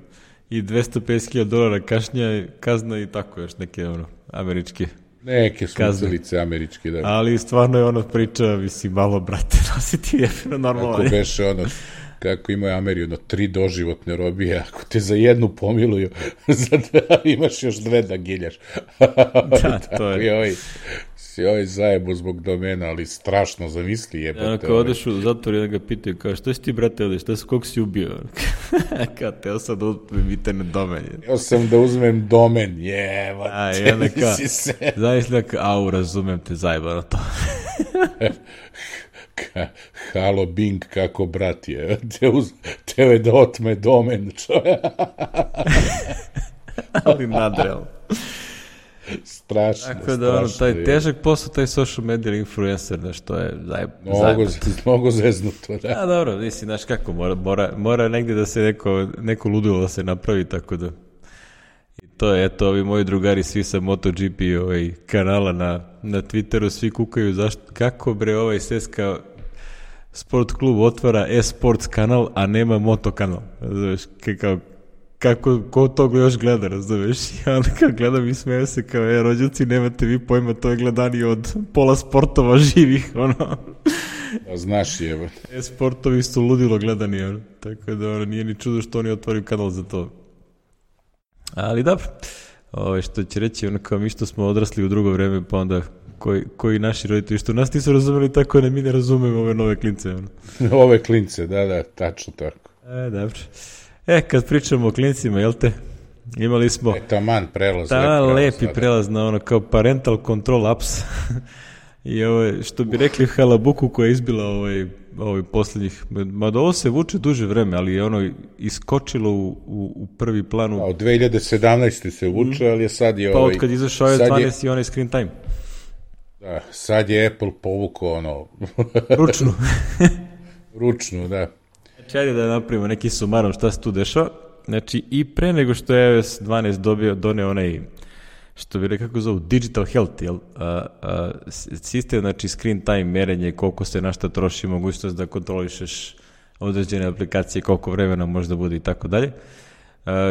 I 250.000 dolara kašnja, kazna i tako još neke ono, američke Neke smucalice američke, da. Ali stvarno je ono priča, mislim, malo, brate, (laughs) nositi jefino normalno. Kako beše ono, kako imaju Ameri, ono, tri doživotne robije, ako te za jednu pomiluju, (laughs) za da imaš još dve da giljaš. (laughs) da, to je. je si ovaj zajebo zbog domena, ali strašno zamisli jebote. Ja, kao ovaj. odeš u zatvor i ga pitaju, kao šta si ti brate ovde, što si, koliko si ubio? (laughs) kao, teo sam da uzmem interne domen. Teo sam da uzmem domen, jebote, a, ja, onda (laughs) kao, si se. Zavisli, au, razumem te zajeba na to. (laughs) ka, halo Bing kako brat je, te uz, teo je da otme domen, čovje. ali nadrealno strašno, Tako da, ono, taj težak posao, taj social media influencer, znaš, to je zaj, mnogo, mnogo zeznuto, da. Ja, dobro, nisi, znaš kako, mora, mora, mora negde da se neko, neko ludilo da se napravi, tako da. I to je, eto, ovi moji drugari, svi sa MotoGP ovaj, kanala na, na Twitteru, svi kukaju zašto, kako bre ovaj seska sport klub otvara e-sports kanal, a nema moto kanal. Znaš, kao, kako, ko to još gleda, razumeš? (laughs) Ja kad gledam i smeju se kao, e, rođaci, nemate vi pojma, to je gledani od pola sportova (laughs) živih, ono. Da, znaš je, evo. E, sportovi su ludilo gledani, ono. Tako da, ono, nije ni čudo što oni otvorili kanal za to. Ali dobro, Ove, ovaj, što će reći, ono kao mi što smo odrasli u drugo vreme, pa onda koji, koji naši roditelji, što nas nisu razumeli, tako da mi ne razumemo ove nove klince. Ono. (laughs) ove klince, da, da, tačno tako. E, dobro. E, kad pričamo o klincima, jel te? Imali smo... E, taman prelaz. Ta lep lepi da, da. prelaz na ono kao parental control apps. (laughs) I ovo, što bi rekli halabuku koja je izbila ovaj, ovaj posljednjih, mada ovo se vuče duže vreme, ali je ono iskočilo u, u, u prvi plan. U... A od 2017. se vuče, mm. ali je sad je... Pa ovaj, od kad izašao je 12 je... i onaj screen time. Da, sad je Apple povukao ono... Ručnu. (laughs) Ručnu, da hajde da napravimo neki sumarom šta se tu dešava. Znači, i pre nego što je iOS 12 dobio, doneo onaj, što bi rekao zovu, digital health, jel? A, a, sistem, znači, screen time merenje, koliko se na šta troši, mogućnost da kontrolišeš određene aplikacije, koliko vremena može da bude i tako dalje.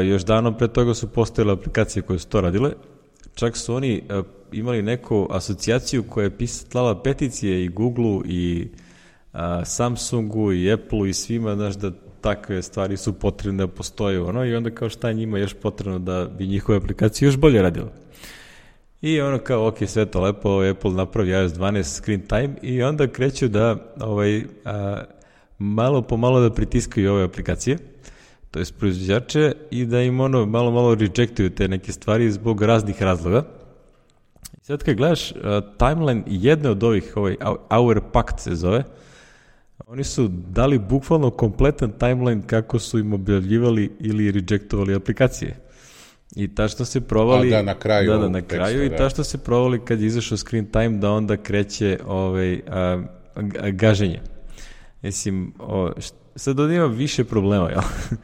Još danom pre toga su postojale aplikacije koje su to radile. Čak su oni a, imali neku asocijaciju koja je pisala peticije i Google-u i Samsungu i Appleu i svima, znaš, da takve stvari su potrebne da postoje, ono, i onda kao šta njima još potrebno da bi njihove aplikacije još bolje radile. I ono kao, ok, sve to lepo, ovaj Apple napravi iOS 12 screen time i onda kreću da ovaj, a, malo po malo da pritiskaju ove aplikacije, to je proizvođače, i da im ono malo malo rejectuju te neke stvari zbog raznih razloga. I sad kad gledaš uh, timeline jedne od ovih, ovaj Hour Pact se zove, uh, Oni su dali bukvalno kompletan timeline kako su im objavljivali ili rejectovali aplikacije. I ta što se provali... A da, na kraju. Da, da, na kraju. Teksta, I da. ta što se provali kad je izašao screen time, da onda kreće ovaj, a, a, gaženje. Mislim, o, šta, sad ovdje ima više problema, jel? (laughs)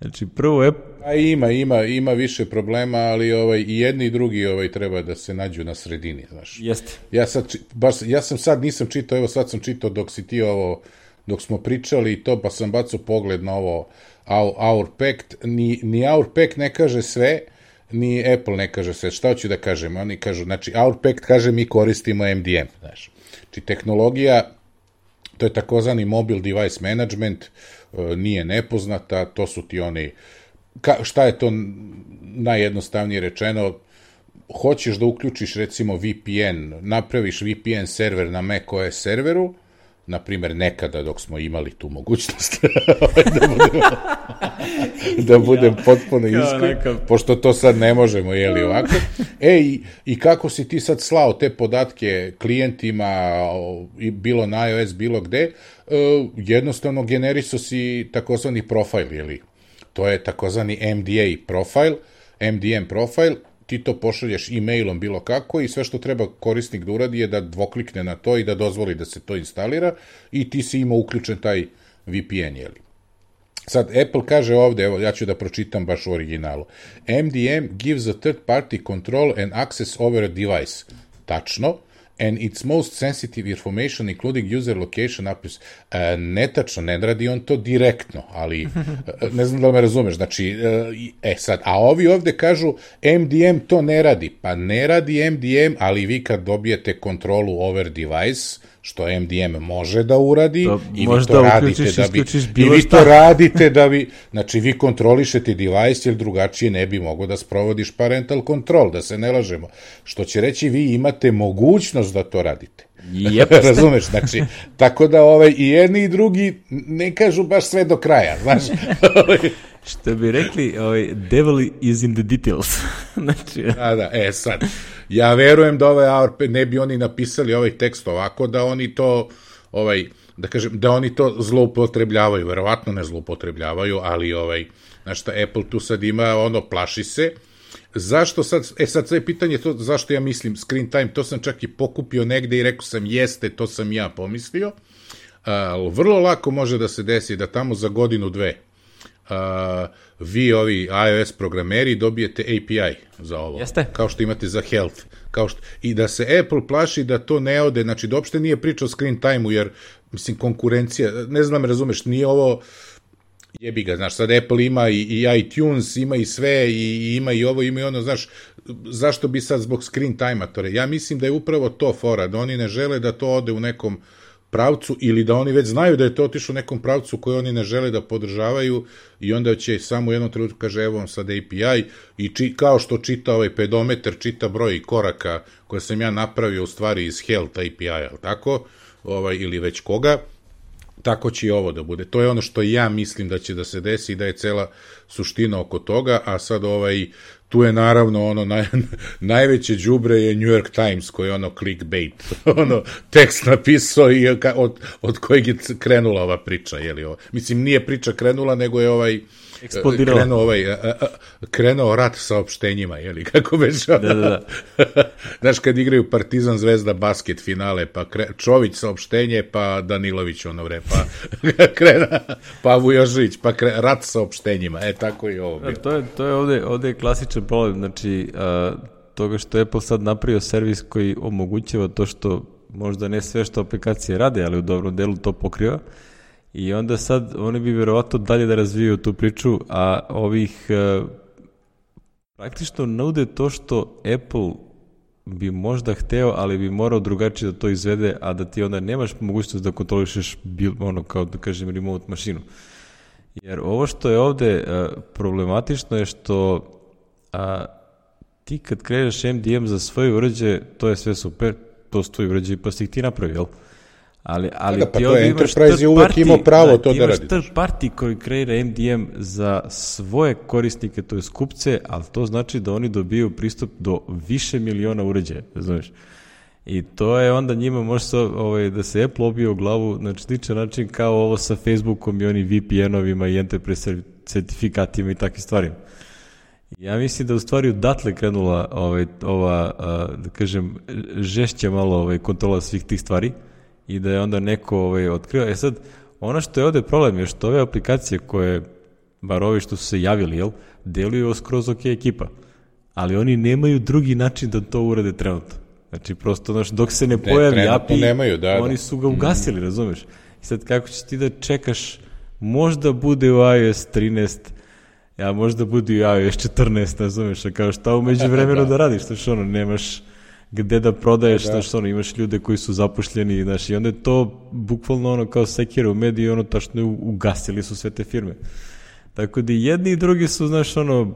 Znači, prvo, Apple, A ima, ima, ima više problema, ali ovaj i jedni i drugi ovaj treba da se nađu na sredini, znaš. Jeste. Ja sad baš ja sam sad nisam čitao, evo sad sam čitao dok si ti ovo dok smo pričali to pa sam bacio pogled na ovo Our, our Pact, ni, ni Our Pact ne kaže sve, ni Apple ne kaže sve. Šta hoću da kažem? Oni kažu, znači, Our Pact kaže mi koristimo MDM, znaš. Znači, tehnologija, to je takozvani mobile device management, e, nije nepoznata, to su ti oni uh, ka, šta je to najjednostavnije rečeno, hoćeš da uključiš recimo VPN, napraviš VPN server na macOS serveru, na primer nekada dok smo imali tu mogućnost (laughs) ovaj, da budem, da budem potpuno iskren, pošto to sad ne možemo, je li da. ovako. E, i, i kako si ti sad slao te podatke klijentima, bilo na iOS, bilo gde, e, jednostavno generiso si takozvani profil, je li? To je takozvani MDA profil, MDM profil, ti to pošalješ e-mailom bilo kako i sve što treba korisnik da uradi je da dvoklikne na to i da dozvoli da se to instalira i ti si imao uključen taj VPN, jeli. Sad, Apple kaže ovde, evo, ja ću da pročitam baš u originalu. MDM gives a third party control and access over a device. Tačno, and its most sensitive information including user location apps. E, netačno, ne radi on to direktno, ali e, ne znam da li me razumeš, znači, e, e sad, a ovi ovde kažu MDM to ne radi, pa ne radi MDM, ali vi kad dobijete kontrolu over device, što MDM može da uradi da, i vi to da radite uključiš, da bi i vi to radite da vi znači vi kontrolišete device jer drugačije ne bi mogao da sprovodiš parental control da se ne lažemo što će reći vi imate mogućnost da to radite Jep. (laughs) Razumeš, znači, tako da ovaj, i jedni i drugi ne kažu baš sve do kraja, znaš. (laughs) Što bi rekli, ovaj, devil is in the details. (laughs) znači... Da, da, e sad, ja verujem da ovaj ARP, ne bi oni napisali ovaj tekst ovako, da oni to, ovaj, da kažem, da oni to zloupotrebljavaju, verovatno ne zloupotrebljavaju, ali ovaj, znači šta, Apple tu sad ima, ono, plaši se, Zašto sad, e sad sve pitanje to zašto ja mislim screen time, to sam čak i pokupio negde i rekao sam jeste, to sam ja pomislio, ali vrlo lako može da se desi da tamo za godinu dve uh, vi ovi iOS programeri dobijete API za ovo. Jeste. Kao što imate za health. Kao što, I da se Apple plaši da to ne ode, znači da uopšte nije priča o screen time-u, jer mislim konkurencija, ne znam, da razumeš, nije ovo jebi ga, znaš, sad Apple ima i, i iTunes, ima i sve, i, i ima i ovo, ima i ono, znaš, zašto bi sad zbog screen time-a tore, Ja mislim da je upravo to fora, da oni ne žele da to ode u nekom uh, pravcu ili da oni već znaju da je to otišlo u nekom pravcu koji oni ne žele da podržavaju i onda će samo u jednom trenutku kaže evo vam sad API i či, kao što čita ovaj pedometar, čita broj koraka koje sam ja napravio u stvari iz health API-a, tako? Ovaj, ili već koga, tako će i ovo da bude. To je ono što ja mislim da će da se desi i da je cela suština oko toga, a sad ovaj tu je naravno ono naj, (laughs) najveće đubre je New York Times koji je ono clickbait (laughs) ono tekst napisao i od, od kojeg je krenula ova priča je li ovo mislim nije priča krenula nego je ovaj uh, eksplodirala. E, krenuo, ovaj, e, e, krenuo rat sa opštenjima, je li, kako već? Da, da, da. (laughs) Znaš, kad igraju Partizan Zvezda basket finale, pa kre, Čović sa opštenje, pa Danilović ono vre, pa (laughs) krena, pa Vujožić, pa kre, rat sa opštenjima. E, tako i ovo da, bilo. To je, to je ovde, ovde je klasičan problem, znači, a, toga što Apple sad napravio servis koji omogućava to što možda ne sve što aplikacije rade, ali u dobrom delu to pokriva, I onda sad oni bi verovatno dalje da razviju tu priču, a ovih uh, praktično nude to što Apple bi možda hteo, ali bi morao drugačije da to izvede, a da ti onda nemaš mogućnost da kontrolišeš bil, ono, kao da kažem, remote mašinu. Jer ovo što je ovde e, problematično je što a, ti kad kreiraš MDM za svoje uređaje, to je sve super, to su tvoji uređaji, pa si ih ti napravio, jel? Ali, da, ali da, pa ti to je Enterprise je uvek imao pravo da, to da radi. Znači, imaš party koji kreira MDM za svoje korisnike, to je skupce, ali to znači da oni dobiju pristup do više miliona uređaja, znaš. I to je onda njima možda ovaj, da se Apple obio u glavu znači sličan način kao ovo sa Facebookom i oni VPN-ovima i Enterprise certifikatima i takvim stvarima. Ja mislim da u stvari odatle krenula ovaj, ova, da kažem, žešća malo ovaj, kontrola svih tih stvari – i da je onda neko ovaj, otkrio. E sad, ono što je ovde problem je što ove aplikacije koje, bar ovi što su se javili, jel, deluju skroz ok ekipa, ali oni nemaju drugi način da to urade trenutno. Znači, prosto, znaš, dok se ne De, pojavi API, nemaju, da, oni da. su ga mm. ugasili, mm. razumeš? I sad, kako ćeš ti da čekaš, možda bude u iOS 13, ja možda bude u iOS 14, razumeš, a kao šta umeđu vremenu (laughs) da. da radiš, što ono, nemaš gde da prodaješ, da. znaš, ono, imaš ljude koji su zapušljeni, znaš, i onda je to bukvalno ono kao sekira u mediji, ono, tačno ugasili su sve te firme. Tako da jedni i drugi su, znaš, ono,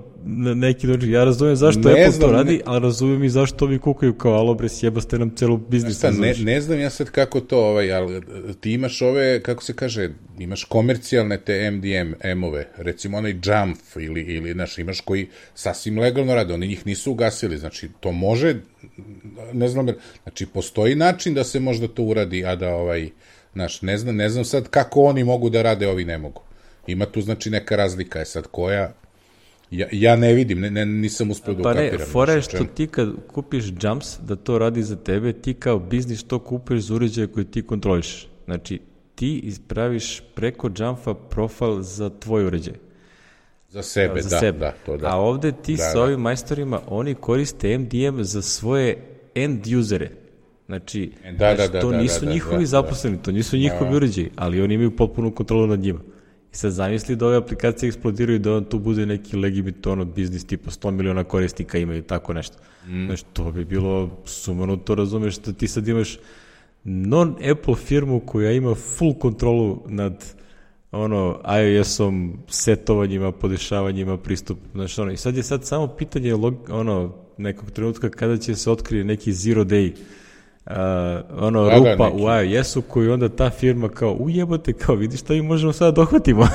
neki način, ja razumem zašto ne Apple znam, to radi, ne... ali razumem i zašto ovi kukaju kao, alo bre, sjebaste nam celu biznis. Šta, ne, ne znam ja sad kako to, ovaj, ali ti imaš ove, kako se kaže, imaš komercijalne te MDM-ove, recimo onaj Jump ili, ili, znaš, imaš koji sasvim legalno rade, oni njih nisu ugasili, znači, to može, ne znam, znači, postoji način da se možda to uradi, a da, ovaj, znaš, ne znam, ne znam sad kako oni mogu da rade, ovi ne mogu. Ima tu znači neka razlika je sad koja Ja, ja ne vidim, ne, ne, nisam uspeo da ukapiram. Pa ne, fora je što ti kad kupiš Jumps, da to radi za tebe, ti kao biznis to kupuješ za uređaje koje ti kontroliš. Znači, ti ispraviš preko Jumpa profil za tvoj uređaj. Za sebe, za da, sebe. da, to da. A ovde ti da, sa da. ovim da. majstorima, oni koriste MDM za svoje end usere. Znači, e, da, da, znači da, da, to da, nisu da, da njihovi da, zaposleni, da, to nisu njihovi da. uređaji, ali oni imaju potpunu kontrolu nad njima. I sad zamisli da ove aplikacije eksplodiraju da on tu bude neki legibit ono biznis tipa 100 miliona korisnika imaju tako nešto. Mm. Znaš, to bi bilo sumano, to razumeš da ti sad imaš non-Apple firmu koja ima full kontrolu nad ono iOS-om, setovanjima, podešavanjima, pristup, znaš ono. I sad je sad samo pitanje log, ono, nekog trenutka kada će se otkrije neki zero day uh, ono Laga rupa neki. u iOS-u koju onda ta firma kao ujebote kao vidi šta mi možemo sada da dohvatimo (laughs)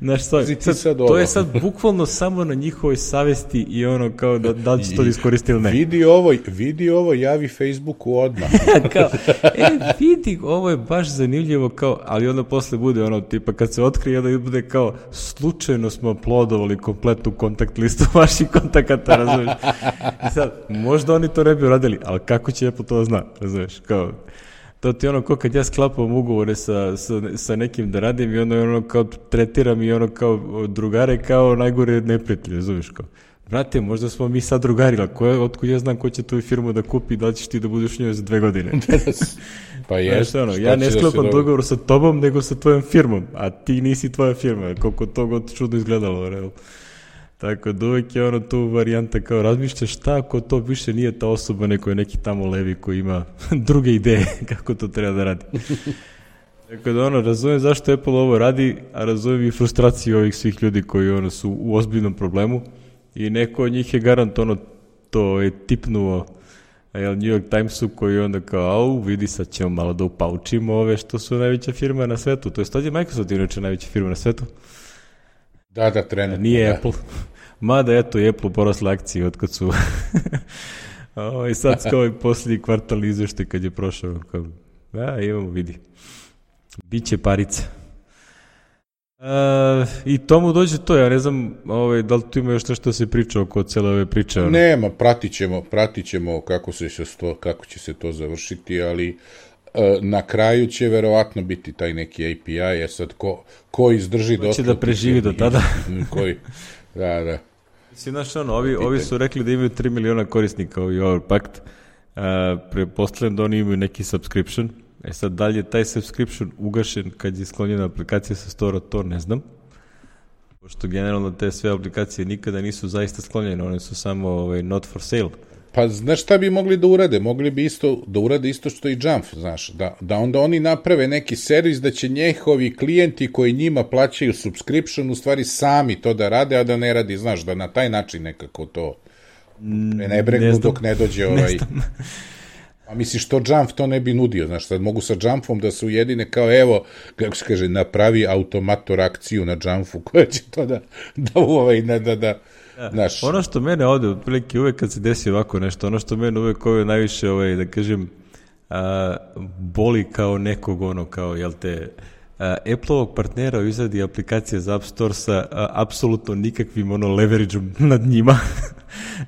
Znaš, sad, sad, sad to je sad bukvalno samo na njihovoj savesti i ono kao da, da li će to da ili ne vidi ovo, vidi ovo javi Facebooku odmah (laughs) kao, e vidi ovo je baš zanimljivo kao ali onda posle bude ono tipa kad se otkrije onda bude kao slučajno smo aplodovali kompletnu kontakt listu (laughs) vaših kontakata razumiješ sad možda oni to ne bi uradili ali kako će Apple to da dva, razumeš, kao, to ti ono kao kad ja sklapam ugovore sa, sa, sa nekim da radim i onda ono kao tretiram i ono kao drugare kao najgore neprijatelje, razumeš, kao, Brate, možda smo mi sad drugarila, koja, otkud ja znam ko će tvoju firmu da kupi, da li ćeš ti da budeš njoj za dve godine. (laughs) Da, pa je. Znaš, ono, ja ne sklopam da dogovor sa tobom, nego sa tvojom firmom, a ti nisi tvoja firma, koliko to god čudno izgledalo, realno. Tako da uvek je ono tu varijanta kao razmišlja šta ako to više nije ta osoba, neko je neki tamo levi koji ima (laughs) druge ideje (laughs) kako to treba da radi. Tako da ono, razumem zašto Apple ovo radi, a razumem i frustraciju ovih svih ljudi koji ono su u ozbiljnom problemu i neko od njih je garant ono to je ovaj, tipnuo jel, New York Timesu koji onda kao, au, vidi sad ćemo malo da upaučimo ove što su najveća firma na svetu. To je stadje Microsoft inače najveća firma na svetu. Da, da, trenutno. Nije da. Apple. (laughs) Mada, eto, i Apple porasla akcije od kad su... (laughs) Ovo, ovaj, I sad kao ovaj posljednji kvartal izvešte kad je prošao. Kao, da, imamo, vidi. Biće parica. E, I tomu dođe to, ja ne znam ovaj, da li tu ima još nešto da se priča oko cele ove priče? Nema, pratit ćemo, pratit ćemo kako, se, što, kako će se to završiti, ali Eh, na kraju će verovatno biti taj neki API, je sad ko, ko izdrži do... Ko će da preživi do tada. (laughs) koji, da, da. Si znaš ono, ovi, ovi su rekli da imaju 3 miliona korisnika, ovi Overpact, ovaj uh, eh, prepostavljam da oni imaju neki subscription, e sad dalje je taj subscription ugašen kad je sklonjena aplikacija sa store to ne znam, pošto generalno te sve aplikacije nikada nisu zaista sklonjene, one su samo ovaj, not for sale, uh, Pa znaš šta bi mogli da urade? Mogli bi isto da urade isto što i Jump, znaš, da, da onda oni naprave neki servis da će njihovi klijenti koji njima plaćaju subscription u stvari sami to da rade, a da ne radi, znaš, da na taj način nekako to ne bregnu dok ne dođe (laughs) ovaj... Ne A misliš, to Jump to ne bi nudio, znaš, sad mogu sa Jumpom da se ujedine kao, evo, kako se kaže, napravi automator akciju na Jumpu koja će to da, da, ovaj, da, da, da Znaš. Ono što mene ovde, otprilike, uvek kad se desi ovako nešto, ono što mene uvek ove najviše, ovaj, da kažem, a, boli kao nekog, ono, kao, jel te, Apple-ovog partnera u izradi aplikacije za App Store sa a, apsolutno nikakvim ono leverageom (laughs) nad njima.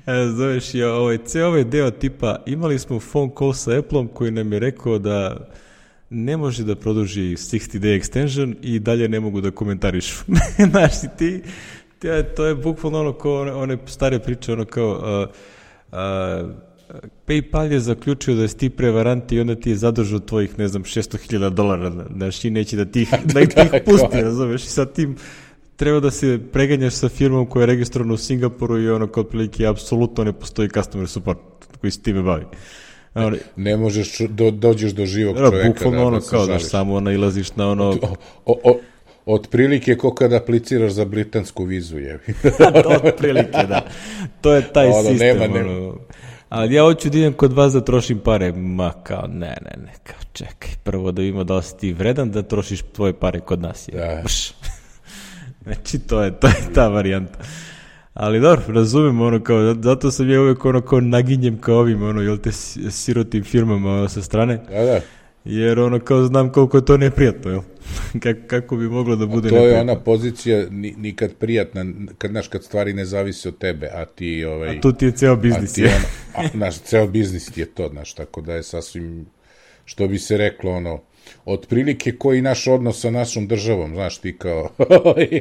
E, zoveš je ovaj, ceo ovaj deo tipa, imali smo phone call sa Apple-om koji nam je rekao da ne može da produži 60 day extension i dalje ne mogu da komentarišu. (laughs) Znaš, ti Ja, to je bukvalno ono kao one, one stare priče, ono kao... Uh, uh, PayPal je zaključio da si ti prevarant i onda ti je zadržao tvojih, ne znam, 600.000 dolara, znaš, i neće da ti (laughs) da, da ih, da, da ih da, pusti, razumeš, i sad tim treba da se preganjaš sa firmom koja je registrovana u Singapuru i ono, kod prilike, apsolutno ne postoji customer support koji se time bavi. Ne, ne možeš do, dođeš do živog da, čoveka. Bukvalno da, ono da kao, daš, samo nailaziš na ono... O, o, o, otprilike ko kada apliciraš za britansku vizu, je. to (laughs) da, otprilike, da. To je taj ono, sistem. Nema, nema. Ono. Ali ja hoću da idem kod vas da trošim pare. Ma kao, ne, ne, ne, kao, čekaj. Prvo da vidimo da li si ti vredan da trošiš tvoje pare kod nas. Je. Da. znači, to je, to je ta varijanta. Ali dobro, razumijem, ono, kao, zato sam ja uvek ono, kao naginjem kao ovim, ono, jel te sirotim firmama ono, sa strane. Da, da jer ono kao znam koliko je to neprijatno, jel? (laughs) kako, kako bi moglo da bude a to neprijatno. je ona pozicija nikad prijatna, kad, znaš, kad stvari ne zavise od tebe, a ti... Ovaj, a tu ti je ceo biznis. A ti, je. ono, a, znaš, ceo biznis ti je to, znaš, tako da je sasvim, što bi se reklo, ono, otprilike koji naš odnos sa našom državom, znaš ti kao,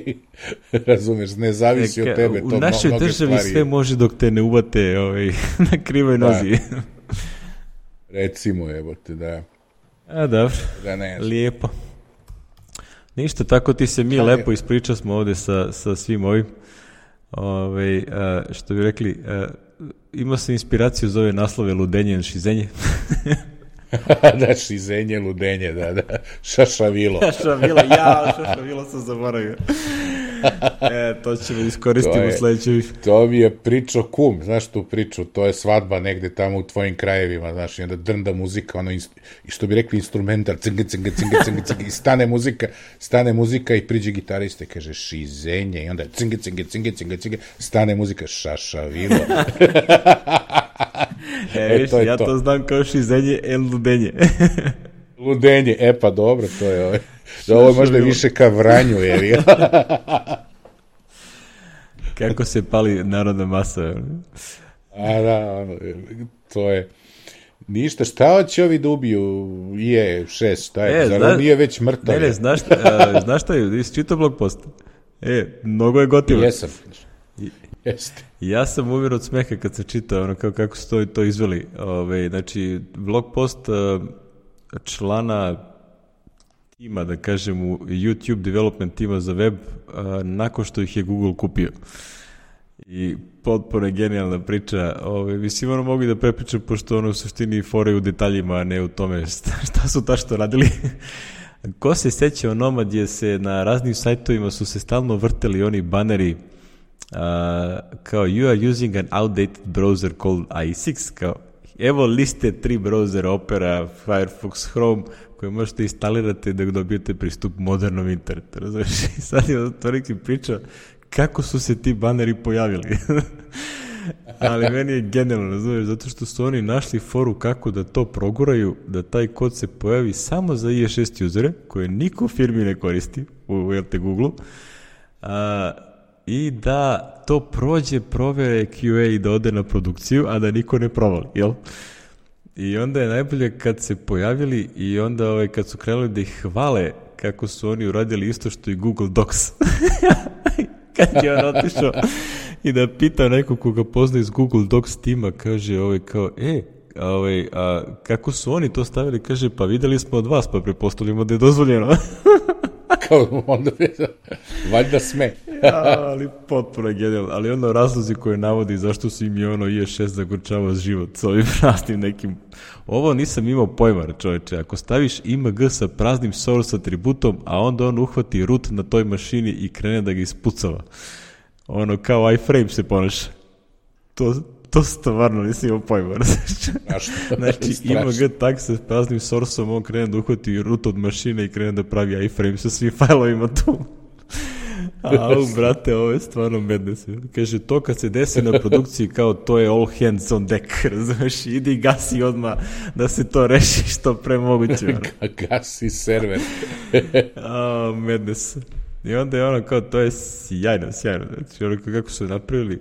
(laughs) razumeš, ne zavisi Eka, od tebe. To u našoj mnoge državi stvari... sve može dok te ne ubate ovaj, (laughs) na krivoj da. nozi. Da. Recimo, evo te, da. A, e, dobro. Da ne. Lijepo. Ništa, tako ti se mi Hvala. lepo ispričao smo ovde sa, sa svim ovim. Ove, ovaj, a, što bi rekli, a, e, ima se inspiraciju za ove naslove Ludenje Šizenje. (laughs) da, šizenje, ludenje, da, da. Šašavilo. šašavilo, ja, šašavilo sam zaboravio e, to ćemo da iskoristiti u sledećoj. To mi je pričao kum, znaš tu priču, to je svadba negde tamo u tvojim krajevima, znaš, i onda drnda muzika, ono, i što bi rekli instrumental, cinga, cinga, cinga, cinga, cinga, i stane muzika, stane muzika i priđe gitariste, kaže šizenje, i onda cinga, cinga, cinga, cinga, cinga, stane muzika, šašavilo. (laughs) e, e, viš, to ja to. to znam kao šizenje, el ludenje. (laughs) Ludenje, e pa dobro, to je ovaj. (laughs) Da ovo je možda više ka vranju, jer je. (laughs) Kako se pali narodna masa. A da, to je... Ništa, šta hoće ovi da ubiju je šest, šta je, e, zar on nije već mrtav? Ne, ne, znaš, a, znaš šta je, jesi blog post? E, mnogo je gotivo. Jesam. Jeste. Ja sam uvjer od smeha kad sam čitao ono, kako, kako su to, to izveli. Ove, znači, blog post uh, člana tima, da kažem, u YouTube development tima za web, a, nakon što ih je Google kupio. I potpuno genijalna priča. Ove, mislim, ono mogu da prepričam, pošto ono u suštini fore u detaljima, a ne u tome (laughs) šta, šta su ta što radili. (laughs) Ko se seća o Nomad je se na raznim sajtovima su se stalno vrteli oni baneri uh, kao you are using an outdated browser called i6, kao Evo liste tri browsera Opera, Firefox, Chrome koje možete instalirati da dobijete pristup modernom internetu. Razumiješ? (laughs) I sad je to neki priča kako su se ti baneri pojavili. (laughs) ali meni je generalno, razumiješ, zato što su oni našli foru kako da to proguraju, da taj kod se pojavi samo za IE6 uzore, koje niko firmi ne koristi u, u Google, a, i da to prođe provere QA i da ode na produkciju, a da niko ne provali, jel? I onda je najbolje kad se pojavili i onda ovaj, kad su krenuli da ih hvale kako su oni uradili isto što i Google Docs. (laughs) kad je on otišao i da pita neko koga pozna iz Google Docs tima, kaže ovaj kao, e, a, ovaj, a kako su oni to stavili, kaže, pa videli smo od vas, pa prepostavljamo da je dozvoljeno. (laughs) kao (laughs) onda valjda sme. ja, ali potpuno genijalno. Ali ono razlozi koje navodi zašto su im i ono IE6 zagorčava život s ovim praznim (laughs) nekim... Ovo nisam imao pojma, čoveče. Ako staviš IMG sa praznim source atributom, a onda on uhvati root na toj mašini i krene da ga ispucava. Ono, kao iframe se ponaša. To, To stvarno nisam imao pojma, (laughs) (laughs) znači, znači ima ga takse s praznim sorsom, on krene da uhvati root od mašine i krene da pravi iframe sa svim (laughs) fajlovima tu. Au, brate, ovo je stvarno mednes. Kaže, to kad se desi na produkciji kao to je all hands on deck, razumeš, idi gasi odma da se to reši što pre moguće. gasi server. Au, mednes. I onda je ono kao, to je sjajno, sjajno. Znači, ono kako su napravili,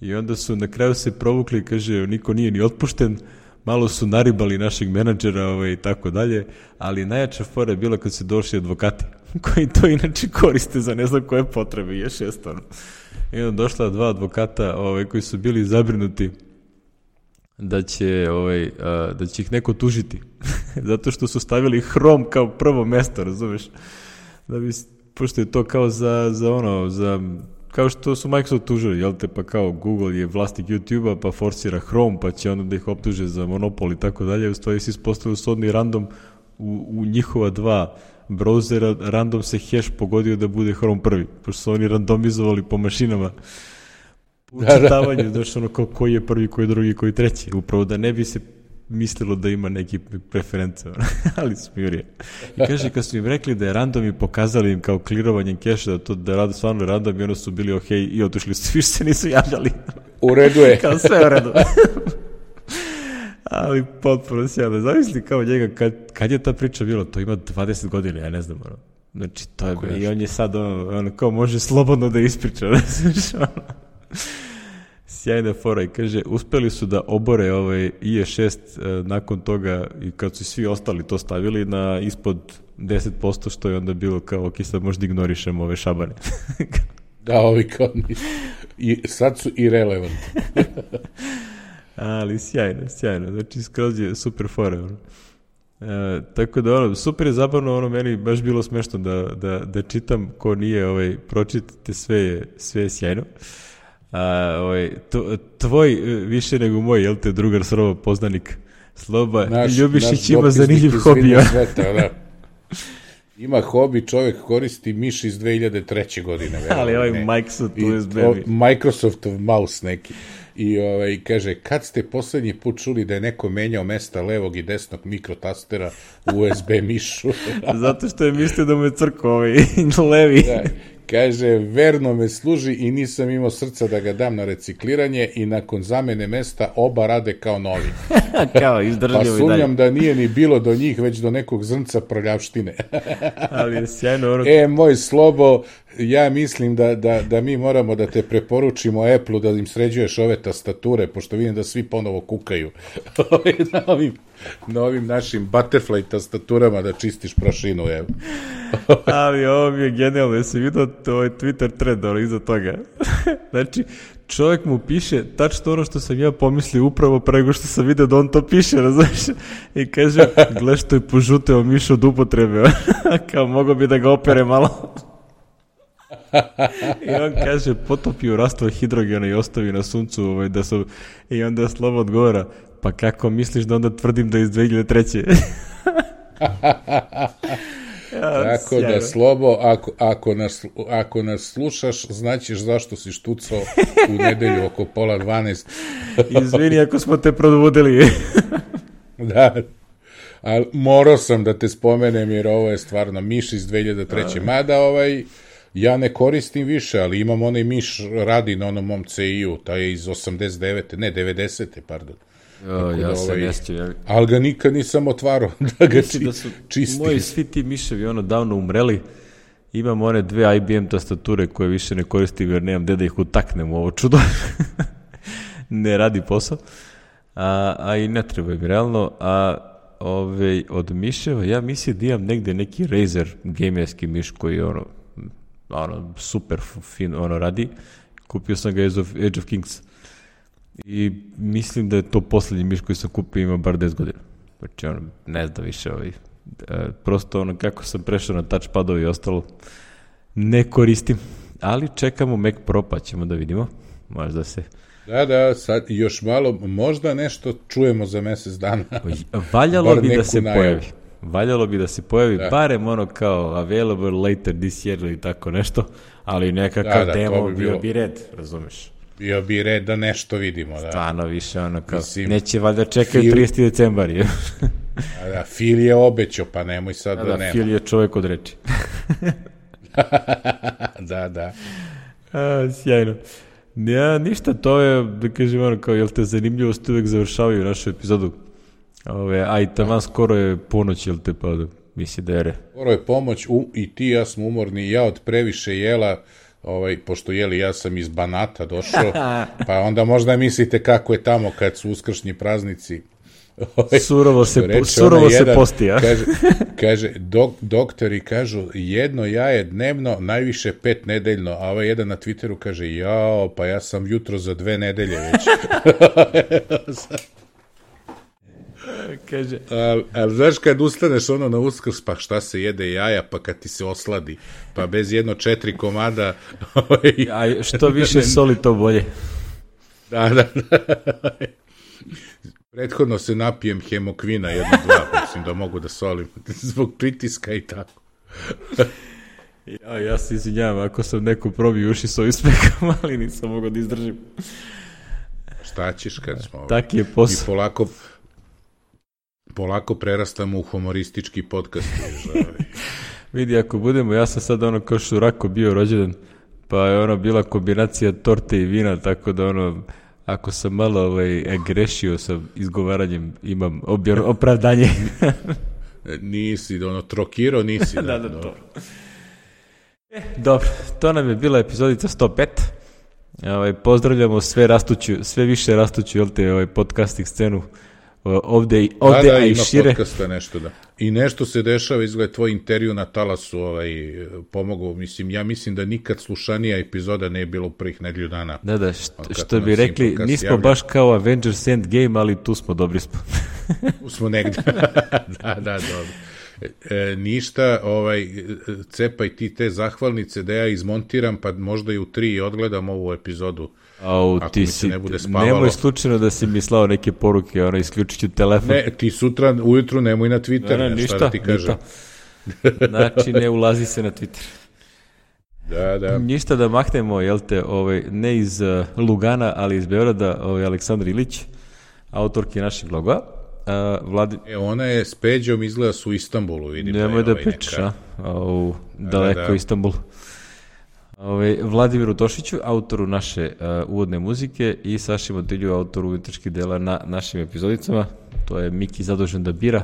I onda su na kraju se provukli, kaže, niko nije ni otpušten, malo su naribali našeg menadžera ovaj, i tako dalje, ali najjača fora je bila kad su došli advokati, (laughs) koji to inače koriste za ne znam koje potrebe, je šestano. I onda došla dva advokata ovaj, koji su bili zabrinuti da će, ovaj, da će ih neko tužiti, (laughs) zato što su stavili hrom kao prvo mesto, razumeš? Da bi, pošto je to kao za, za ono, za kao što su Microsoft tužili, jel te, pa kao Google je vlasnik YouTube-a, pa forsira Chrome, pa će onda da ih optuže za monopol i tako dalje, u stvari se ispostavio sodni random u, u njihova dva brauzera, random se hash pogodio da bude Chrome prvi, pošto su oni randomizovali po mašinama učitavanju, da, da. znači ono kao koji je prvi, koji je drugi, koji je treći, upravo da ne bi se mislilo da ima neki preference, (laughs) ali smjurije. I kaže, kad su im rekli da je random i pokazali im kao klirovanjem keša, da to da rado stvarno random i ono su bili okej okay, i otišli su, (laughs) više se nisu javljali. U redu je. (laughs) kao sve u redu. ali potpuno sjajno. Zamisli kao njega, kad, kad je ta priča bila, to ima 20 godina, ja ne znam, ono. Znači, to je, i on je sad, ono, ono, kao može slobodno da ispriča, ne znaš, ono. Sjajna fora i kaže, uspeli su da obore ovaj IE6 e, nakon toga i kad su svi ostali to stavili na ispod 10% što je onda bilo kao, ok, sad možda ignorišemo ove šabane. (laughs) da, ovi kao I, sad su i relevant. (laughs) Ali sjajno, sjajno. Znači, skroz je super fora. Ono. E, tako da ono, super je zabavno, ono meni baš bilo smešno da, da, da čitam ko nije ovaj, pročitate sve je, sve je sjajno. E, A, ovaj, tvoj e, više nego moj, jel te drugar srovo poznanik Sloba naš, Ljubišić naš ima zanimljiv hobi. Sveta, da. Ima hobi, čovjek koristi miš iz 2003. godine. Veliko, Ali ovaj Microsoft USB. Microsoftov mouse neki. I ovaj, kaže, kad ste poslednji put čuli da je neko menjao mesta levog i desnog mikrotastera u USB mišu? (laughs) Zato što je mislio da mu je crko ovaj, (laughs) levi. Da, Kaže, verno me služi i nisam imao srca da ga dam na recikliranje i nakon zamene mesta oba rade kao novi. (laughs) kao izdržljivo pa sumnjam da nije ni bilo do njih, već do nekog zrnca prljavštine. Ali je sjajno. (laughs) Ono... E, moj slobo, ja mislim da, da, da mi moramo da te preporučimo Apple-u da im sređuješ ove tastature, pošto vidim da svi ponovo kukaju (laughs) ovaj, na, ovim, na ovim našim butterfly tastaturama da čistiš prašinu. Evo. (laughs) Ali ovo mi je genijalno, jesi vidio to ovaj je Twitter thread ali iza toga. (laughs) znači, čovjek mu piše tačno ono što sam ja pomislio upravo prego što sam vidio da on to piše, razumiješ? I kaže, gle što je požuteo miš od upotrebe. Kao, mogo bi da ga opere malo. I on kaže, potopio rastav hidrogena i ostavi na suncu ovaj, da su... I onda Slobo odgovara, pa kako misliš da onda tvrdim da je iz 2003. (laughs) ja, Tako da, sjajno. da, Slobo, ako, ako, nas, ako nas slušaš, znaćeš zašto si štucao u nedelju oko pola 12. (laughs) Izvini ako smo te produvodili. (laughs) da, ali morao sam da te spomenem jer ovo je stvarno miš iz 2003. Mada ovaj ja ne koristim više, ali imam onaj miš radi na onom mom CI-u, taj je iz 89. ne, 90. pardon. O, da ja da se ovaj, ja... Ali ga nikad nisam otvarao (laughs) da ga či, da su čistim. Moji svi ti miševi ono davno umreli, imam one dve IBM tastature koje više ne koristim jer nemam gde da ih utaknem u ovo čudo. (laughs) ne radi posao. A, a i ne treba im realno. A ove, ovaj, od miševa, ja mislim da imam negde neki Razer gamerski miš koji je ono ono, super fin, ono, radi. Kupio sam ga of, Age of Kings. I mislim da je to poslednji miš koji sam kupio ima bar 10 godina. Znači, ono, ne znam više ovi. E, prosto, ono, kako sam prešao na touchpadovi i ostalo, ne koristim. Ali čekamo Mac Pro, pa ćemo da vidimo. Možda se... Da, da, sad još malo, možda nešto čujemo za mesec dana. Valjalo bi da se najavu. pojavi. Valjalo bi da se pojavi da. barem ono kao available later this year ili tako nešto, ali nekakav da, da, demo bi bio bi red, razumeš? Bio bi red da nešto vidimo. Da. Stvarno više ono kao, Mislim, neće valjda čekaju Phil... 30. decembar. Je. da, da, Phil je obećao, pa nemoj sad da, da, da nema. Phil je čovek od reči. (laughs) da, da. A, sjajno. Ja, ništa, to je, da kažem, ono kao, jel te zanimljivost uvek završavaju našu epizodu Ove, a i tamo da. skoro je ponoć, jel te pa mi se da dere? Skoro je pomoć, u, i ti ja smo umorni, ja od previše jela, ovaj, pošto jeli ja sam iz Banata došao, (laughs) pa onda možda mislite kako je tamo kad su uskršnji praznici. Ovaj, surovo se, reče, surovo se jedan, postija. kaže, (laughs) kaže dok, doktori kažu jedno jaje dnevno, najviše pet nedeljno, a ovaj jedan na Twitteru kaže jao, pa ja sam jutro za dve nedelje već. (laughs) Kaže. Al, al znaš kad ustaneš ono na uskrs, pa šta se jede jaja, pa kad ti se osladi, pa bez jedno četiri komada... (laughs) Ovaj, A što više soli, to bolje. Da, da, da. Prethodno se napijem hemokvina jedno, dva, pa mislim da mogu da solim, (laughs) zbog pritiska i tako. ja, ja se izvinjavam ako sam neku probio uši s ovim spekama, (laughs) ali nisam mogao da izdržim. Šta ćeš kad smo... Tak je ovaj? posao. I polako, Polako prerastamo u humoristički podcast. (laughs) Ovaj. Vidi, ako budemo, ja sam sad ono kao šurako bio rođendan, pa je ono bila kombinacija torte i vina, tako da ono, ako sam malo ovaj, grešio sa izgovaranjem, imam objer, opravdanje. (laughs) E, nisi, ono, trokirao nisi. (laughs) Da, da, da, dobro. to. E, dobro, to nam je bila epizodica 105. E, ovaj, pozdravljamo sve rastuću, sve više rastuću, jel te, ovaj, podcasting scenu ovde, da, ovde da, da, a i šire. Podcasta, nešto, da. I nešto se dešava, izgled tvoj intervju na talasu ovaj, pomogao, mislim, ja mislim da nikad slušanija epizoda ne je bilo u prvih nedelju dana. Da, da, št, što bi rekli, nismo javlja. baš kao Avengers Endgame, ali tu smo, dobri smo. (laughs) tu smo negde. (laughs) da, da, dobro. E, e, ništa, ovaj, cepaj ti te zahvalnice da ja izmontiram, pa možda i u tri odgledam ovu epizodu Au, Ako ti si, ne bude spavalo. Nemoj slučajno da si mi slao neke poruke, ono, isključit ću telefon. Ne, ti sutra ujutru nemoj na Twitter, ne, ne, ne ništa, šta da ti kažem. Ništa. Znači, ne ulazi se na Twitter. Da, da. Ništa da mahnemo, jel te, ovaj, ne iz eh, Lugana, ali iz Beorada, ovaj, Aleksandar Ilić, autorki našeg logoa. Uh, eh, Vladi... E, ona je s Peđom izgleda su u Istanbulu, vidim. Nemoj da, da ovaj, pričaš, a? U da, daleko da, da. Istanbulu. Ove, Vladimiru Tošiću, autoru naše uh, uvodne muzike i Saši Motilju, autoru umetničkih dela na našim epizodicama. To je Miki zadužen da bira.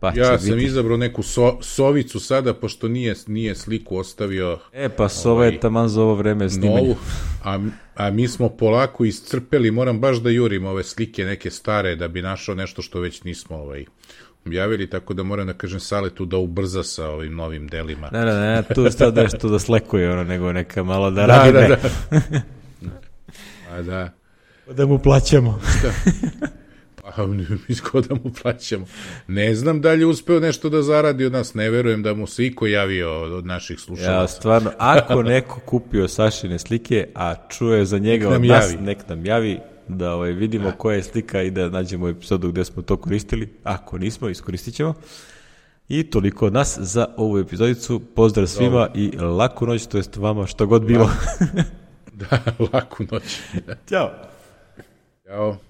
Pa ja sam biti. izabrao neku so, sovicu sada, pošto nije, nije sliku ostavio. E, pa sova ovaj, je taman za ovo vreme snimanja. a, a mi smo polako iscrpeli, moram baš da jurim ove slike neke stare da bi našao nešto što već nismo ovaj, javili, tako da moram da kažem Saletu da ubrza sa ovim novim delima. Ne, ne, ne, tu je sad nešto da slekuje ono, nego neka malo da, da radi. Da, da. (laughs) A da. Da mu plaćamo. Šta? Da. Pa, isko da mu plaćamo. Ne znam da li je uspeo nešto da zaradi od nas, ne verujem da mu se iko javio od naših slušalaca. Ja, stvarno, ako neko kupio Sašine slike, a čuje za njega nek od nas, javi. nek nam javi, da ovaj, vidimo da. koja je slika i da nađemo epizodu gde smo to koristili. Ako nismo, iskoristit ćemo. I toliko od nas za ovu epizodicu. Pozdrav svima Dobar. i laku noć, to jest vama što god bilo. da, (laughs) da laku noć. Ćao. Ćao.